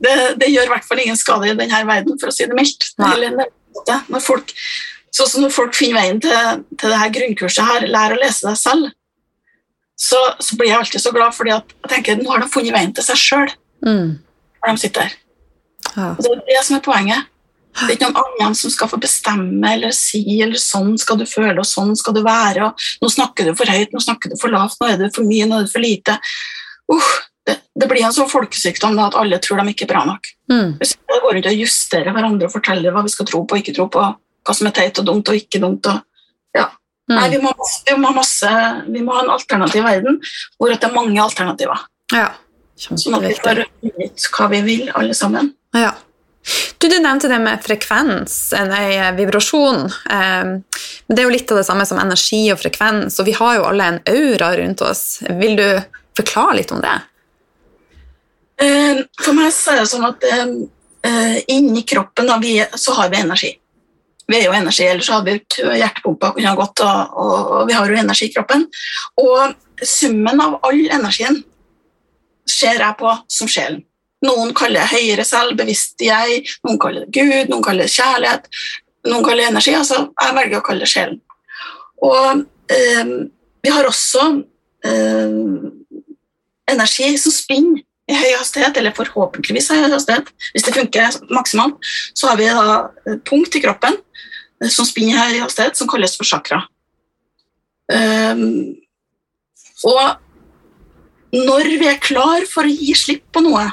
Speaker 2: det, det gjør i hvert fall ingen skade i denne verden, for å si det mildt. Når folk, sånn som når folk finner veien til, til det her grunnkurset her, lær å lese deg selv, så, så blir jeg alltid så glad, fordi at jeg tenker nå har de funnet veien til seg sjøl
Speaker 3: Mm.
Speaker 2: når de sitter.
Speaker 3: Ja.
Speaker 2: Og det er det som er poenget. Det er ikke noen annen som skal få bestemme eller si eller sånn skal du føle og sånn skal du være. og Nå snakker du for høyt, nå snakker du for lavt, nå er det for mye, nå er det for lite. Uh, det, det blir en sånn folkesykdom da, at alle tror de ikke er bra nok.
Speaker 3: Mm.
Speaker 2: Hvis vi går rundt og justerer hverandre og forteller hva vi skal tro på og ikke tro på, hva som er teit og dumt og ikke dumt. Og, ja. Nei,
Speaker 3: Mm.
Speaker 2: vi må, vi, må masse, vi må ha en alternativ verden hvor det er mange alternativer.
Speaker 3: ja.
Speaker 2: Sånn at vi får ut hva vi vil, alle sammen.
Speaker 3: Ja. Du, du nevnte det med frekvens, en ei vibrasjon. Eh, men det er jo litt av det samme som energi og frekvens, og vi har jo alle en aura rundt oss. Vil du forklare litt om det?
Speaker 2: Eh, For meg så er det sånn at eh, eh, inni kroppen vi, så har vi energi. Vi er jo energi, ellers hadde vi ikke hjertepumpa kunne ha gått, og, og, og vi har jo energi i kroppen. Og summen av all energien ser jeg på som sjelen. Noen kaller det høyere selv, bevisst jeg, noen kaller det Gud, noen kaller det kjærlighet, noen kaller det energi. altså Jeg velger å kalle det sjelen. Og eh, vi har også eh, energi som spinner i høy hastighet, eller forhåpentligvis høy hastighet, hvis det funker maksimalt, så har vi da punkt i kroppen eh, som spinner i høy hastighet, som kalles for chakra. Um, og når vi er klar for å gi slipp på noe,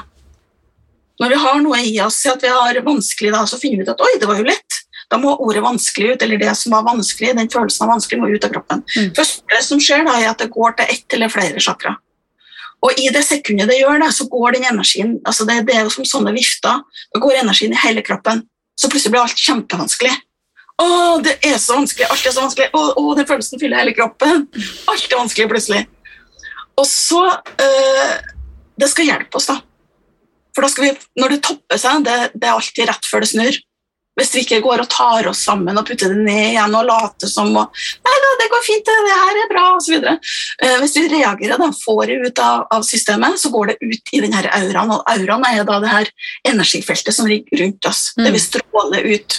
Speaker 2: når vi har noe i oss, at vi har vanskelig, da, så finner vi ut at oi, det var jo lett. Da må ordet vanskelig ut, eller det som var vanskelig, den følelsen av vanskelig, må ut av kroppen.
Speaker 3: Mm.
Speaker 2: Første som skjer, da, er at det går til ett eller flere chakra. Og i det sekundet det gjør det, så går den energien altså det, det er jo som sånne vifter. Da går energien i hele kroppen. Så plutselig blir alt kjempevanskelig. Å, det er så vanskelig! Alt er så vanskelig! Å, å, den følelsen fyller hele kroppen. Alt er vanskelig plutselig. Og så øh, Det skal hjelpe oss, da. For da skal vi, når det topper seg, det, det er alltid rett før det snur. Hvis vi ikke går og tar oss sammen og putter det ned igjen og later som og, Nei da, det går fint, det, her er bra, osv. Eh, hvis vi reagerer da, får det ut av, av systemet, så går det ut i denne auraen. Og auraen er da det her energifeltet som ligger rundt oss.
Speaker 3: Mm.
Speaker 2: Det vil stråle ut.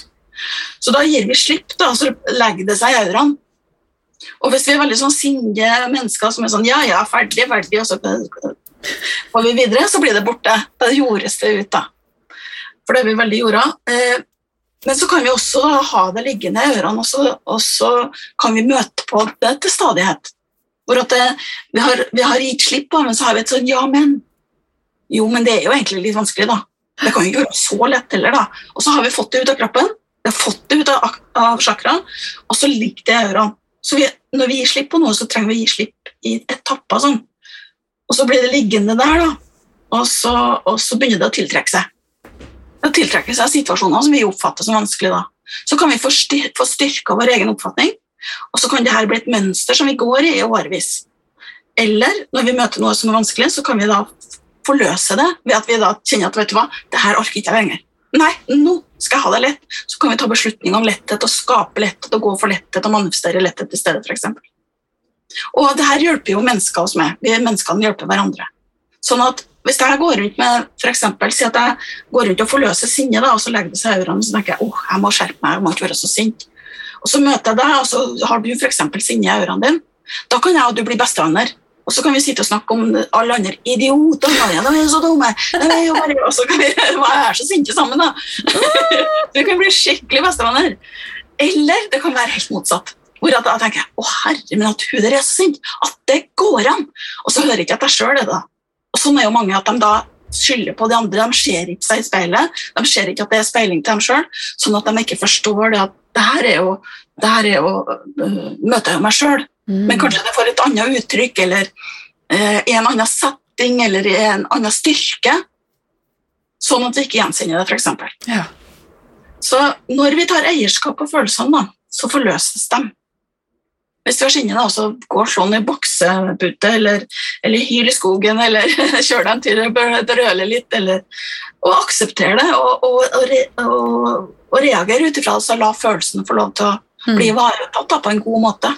Speaker 2: Så da gir vi slipp, da, så legger det seg i auraen. Og hvis vi er veldig sånn sinne mennesker som er sånn ja, ja, ferdig, ferdig, og så går vi videre, så blir det borte. Da jordes det ut, da. For det er vi veldig jorda. Eh, men så kan vi også ha det liggende i ørene, og så, og så kan vi møte på det til stadighet. Hvor at det, vi, har, vi har gitt slipp på, men så har vi et sånn ja, men. Jo, men det er jo egentlig litt vanskelig, da. Det kan jo ikke være så lett heller, da. Og så har vi fått det ut av kroppen, vi har fått det ut av, av chakraen, og så ligger det i ørene. Så vi, når vi gir slipp på noe, så trenger vi å gi slipp i etapper. sånn. Og så blir det liggende der, da. Og så, og så begynner det å tiltrekke seg. Det tiltrekker seg situasjoner som vi oppfatter som vanskelig. da. Så kan vi få, styr få styrka vår egen oppfatning, og så kan det her bli et mønster som vi går i i årevis. Eller når vi møter noe som er vanskelig, så kan vi da forløse det ved at vi da kjenner at vet du hva, det her orker ikke jeg lenger. Nei, nå skal jeg ha det lett. Så kan vi ta beslutning om letthet og skape letthet og gå for letthet og manifestere letthet i stedet, f.eks. Og det her hjelper jo mennesker oss med. Vi menneskene hjelper hverandre. Sånn at hvis jeg går rundt med for eksempel, Si at jeg går rundt og forløser sinne, da, og så legger det seg i ørene, så tenker jeg oh, jeg må skjerpe meg, jeg må ikke være så sint. Og så møter jeg deg, og så har du eksempel sinne i ørene dine. Da kan jeg og du bli bestevenner. Og så kan vi sitte og snakke om alle andre idioter. Ja, de er så dumme. De er jo bare, og så kan vi være så sinte sammen, da. vi kan bli skikkelig bestevenner. Eller det kan være helt motsatt. Hvor jeg tenker å herre min at hun der er så sint, at det går an. Og så hører jeg ikke at jeg sjøl det, da. Og sånn er jo mange at de da skylder på de andre. De ser ikke seg i speilet. De ser ikke at det er speiling til dem sjøl, sånn at de ikke forstår det at det her er jo, det her er jo uh, møter jeg meg sjøl.
Speaker 3: Mm.
Speaker 2: Men kanskje det får et annet uttrykk, eller uh, i en annen setting, eller i en annen styrke. Sånn at vi ikke gjenkjenner det, f.eks.
Speaker 3: Ja.
Speaker 2: Så når vi tar eierskap på følelsene, da, så forløses de. Hvis du har sinne, så gå og slå den i boksepute, eller, eller hyl i skogen, eller kjør den til å brøle litt, eller og akseptere det, og, og, og, og, og reagere ut ifra det, så la følelsene få lov til å bli ivaretatt på en god måte.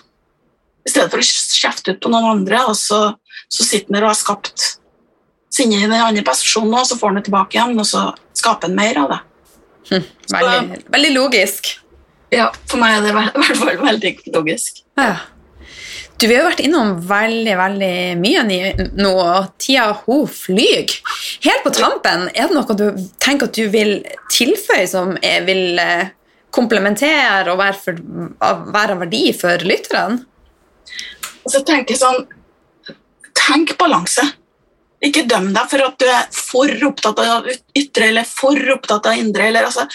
Speaker 2: I stedet for å kjefte ut på noen andre, og så, så sitter der og har skapt sinne i den andre personen, og så får han det tilbake igjen, og så skaper han mer av det.
Speaker 3: Veldig, veldig logisk.
Speaker 2: Ja, for meg er det i hvert fall veldig logisk.
Speaker 3: Ja. Du, Vi har vært innom veldig veldig mye nå, og tida hun flyr. Helt på tampen, er det noe du tenker at du vil tilføye som vil eh, komplementere og være, for, være av verdi for lytterne?
Speaker 2: Så tenker jeg sånn Tenk balanse. Ikke døm deg for at du er for opptatt av ytre eller for opptatt av indre. Eller, altså,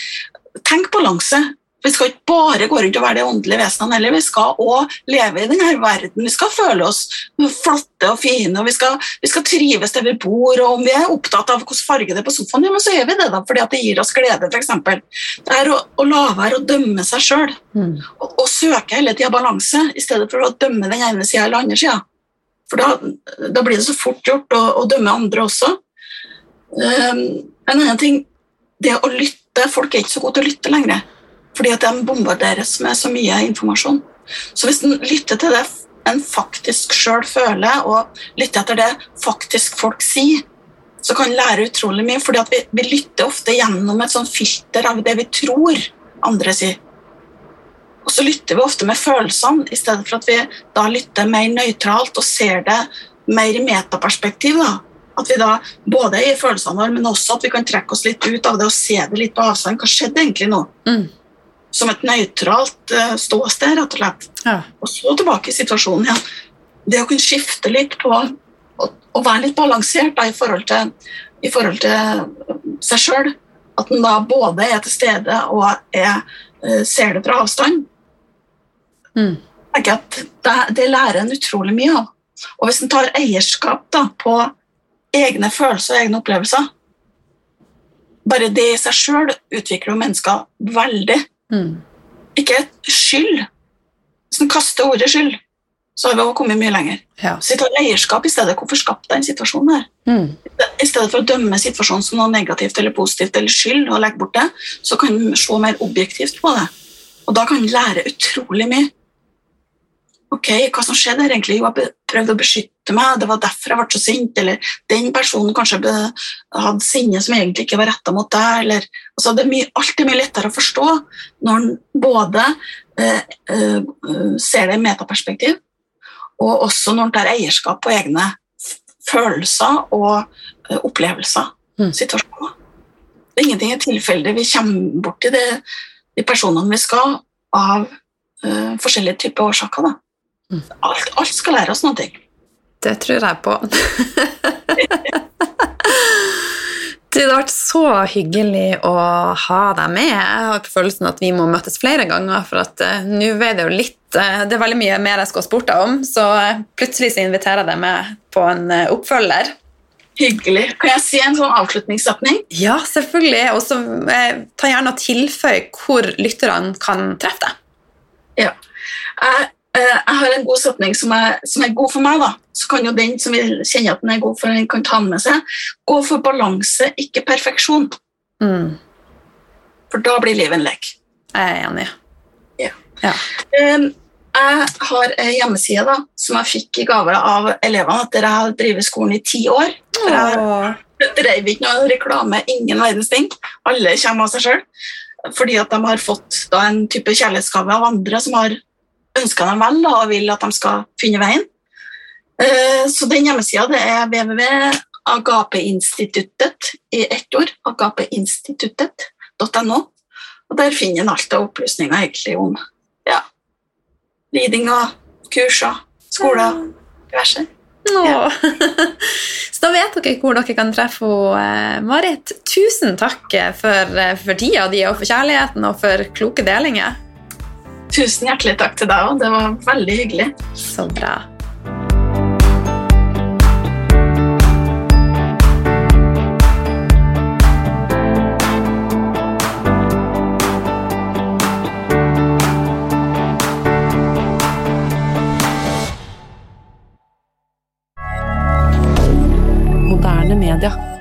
Speaker 2: tenk balanse. Vi skal ikke bare gå rundt og være de åndelige vesenene heller. Vi skal òg leve i denne verden. Vi skal føle oss flotte og fine, og vi skal, vi skal trives der vi bor. og Om vi er opptatt av hvilken farge det er på sofaen, ja, så er vi det, da, fordi at det gir oss glede. For eksempel. det er å, å la være å dømme seg sjøl og, og søke hele tida balanse, i stedet for å dømme den ene sida eller andre sida. For da, da blir det så fort gjort å, å dømme andre også. Um, en annen ting, det å lytte Folk er ikke så gode til å lytte lenger, fordi at de bombarderes med så mye informasjon. Så hvis en lytter til det en faktisk sjøl føler, og lytter etter det faktisk folk sier, så kan en lære utrolig mye, fordi vi, vi lytter ofte gjennom et sånn filter av det vi tror andre sier. Og så lytter vi ofte med følelsene, i stedet for at vi da lytter mer nøytralt og ser det mer i metaperspektiv. da. At vi da både i følelsene våre, men også at vi kan trekke oss litt ut av det og se det litt på avstand. Hva skjedde egentlig nå?
Speaker 3: Mm.
Speaker 2: Som et nøytralt eh, ståsted, rett og slett.
Speaker 3: Ja.
Speaker 2: Og så tilbake i situasjonen igjen. Det å kunne skifte litt på og være litt balansert da, i forhold til, i forhold til seg sjøl. At en da både er til stede og er, eh, ser det fra avstand.
Speaker 3: Mm.
Speaker 2: jeg at det, det lærer en utrolig mye av. Og hvis en tar eierskap da, på egne følelser og egne opplevelser Bare det i seg sjøl utvikler jo mennesker veldig.
Speaker 3: Mm.
Speaker 2: Ikke skyld. Hvis en kaster ordet skyld, så har vi også kommet mye lenger.
Speaker 3: Ja.
Speaker 2: Så vi tar eierskap i stedet. Hvorfor skapte den situasjonen her?
Speaker 3: Mm.
Speaker 2: I stedet for å dømme situasjonen som noe negativt eller positivt eller skyld, og legge bort det, så kan en se mer objektivt på det. Og da kan en lære utrolig mye. Ok, hva som skjedde egentlig? Jo, jeg prøvde å beskytte meg, det var derfor jeg ble så sint, eller den personen kanskje hadde sinne som egentlig ikke var retta mot deg, eller altså det er mye, Alt er mye lettere å forstå når en både eh, eh, ser det i metaperspektiv, og også når en tar eierskap på egne følelser og eh, opplevelser,
Speaker 3: Mm.
Speaker 2: situasjoner. Er ingenting er tilfeldig. Vi kommer borti det, de personene vi skal, av eh, forskjellige typer årsaker. Da. Alt, alt skal lære oss noe.
Speaker 3: Det tror jeg på. Det har vært så hyggelig å ha deg med. Jeg har på følelsen at vi må møtes flere ganger, for at uh, nå er det jo litt uh, Det er veldig mye mer jeg spurt deg om, så uh, plutselig så inviterer jeg deg med på en oppfølger.
Speaker 2: Hyggelig. Kan jeg si en sånn avslutningssetning?
Speaker 3: Ja, selvfølgelig. Og så ta gjerne og tilføy hvor lytterne kan treffe deg.
Speaker 2: Ja. Jeg, eh, jeg har en god setning som er, som er god for meg. da. Så kan jo den som vil kjenne at den er god for den, kan ta den med seg. Gå for balanse, ikke perfeksjon.
Speaker 3: Mm,
Speaker 2: For da blir livet en lek.
Speaker 3: jeg er enig.
Speaker 2: Ja.
Speaker 3: Ja.
Speaker 2: Um, jeg har en hjemmeside da, som jeg fikk i gave av elevene etter jeg har drevet skolen i ti år. For jeg drev ikke noe reklame, ingen verdens ting. Alle kommer av seg sjøl. Fordi at de har fått da, en type kjærlighetsgave av andre som har ønska dem vel og vil at de skal finne veien. Eh, Så den hjemmesida det er www.agapeinstituttet i ett ord. Agapeinstituttet.no. Og der finner en alt av opplysninger egentlig om ja, ridinger, kurser, skoler, diverse.
Speaker 3: Ja. Så da vet dere hvor dere kan treffe eh, Marit, tusen takk for, eh, for tida di og for kjærligheten og for kloke delinger.
Speaker 2: Tusen hjertelig takk til deg òg. Det var veldig hyggelig.
Speaker 3: Så bra. moderne media.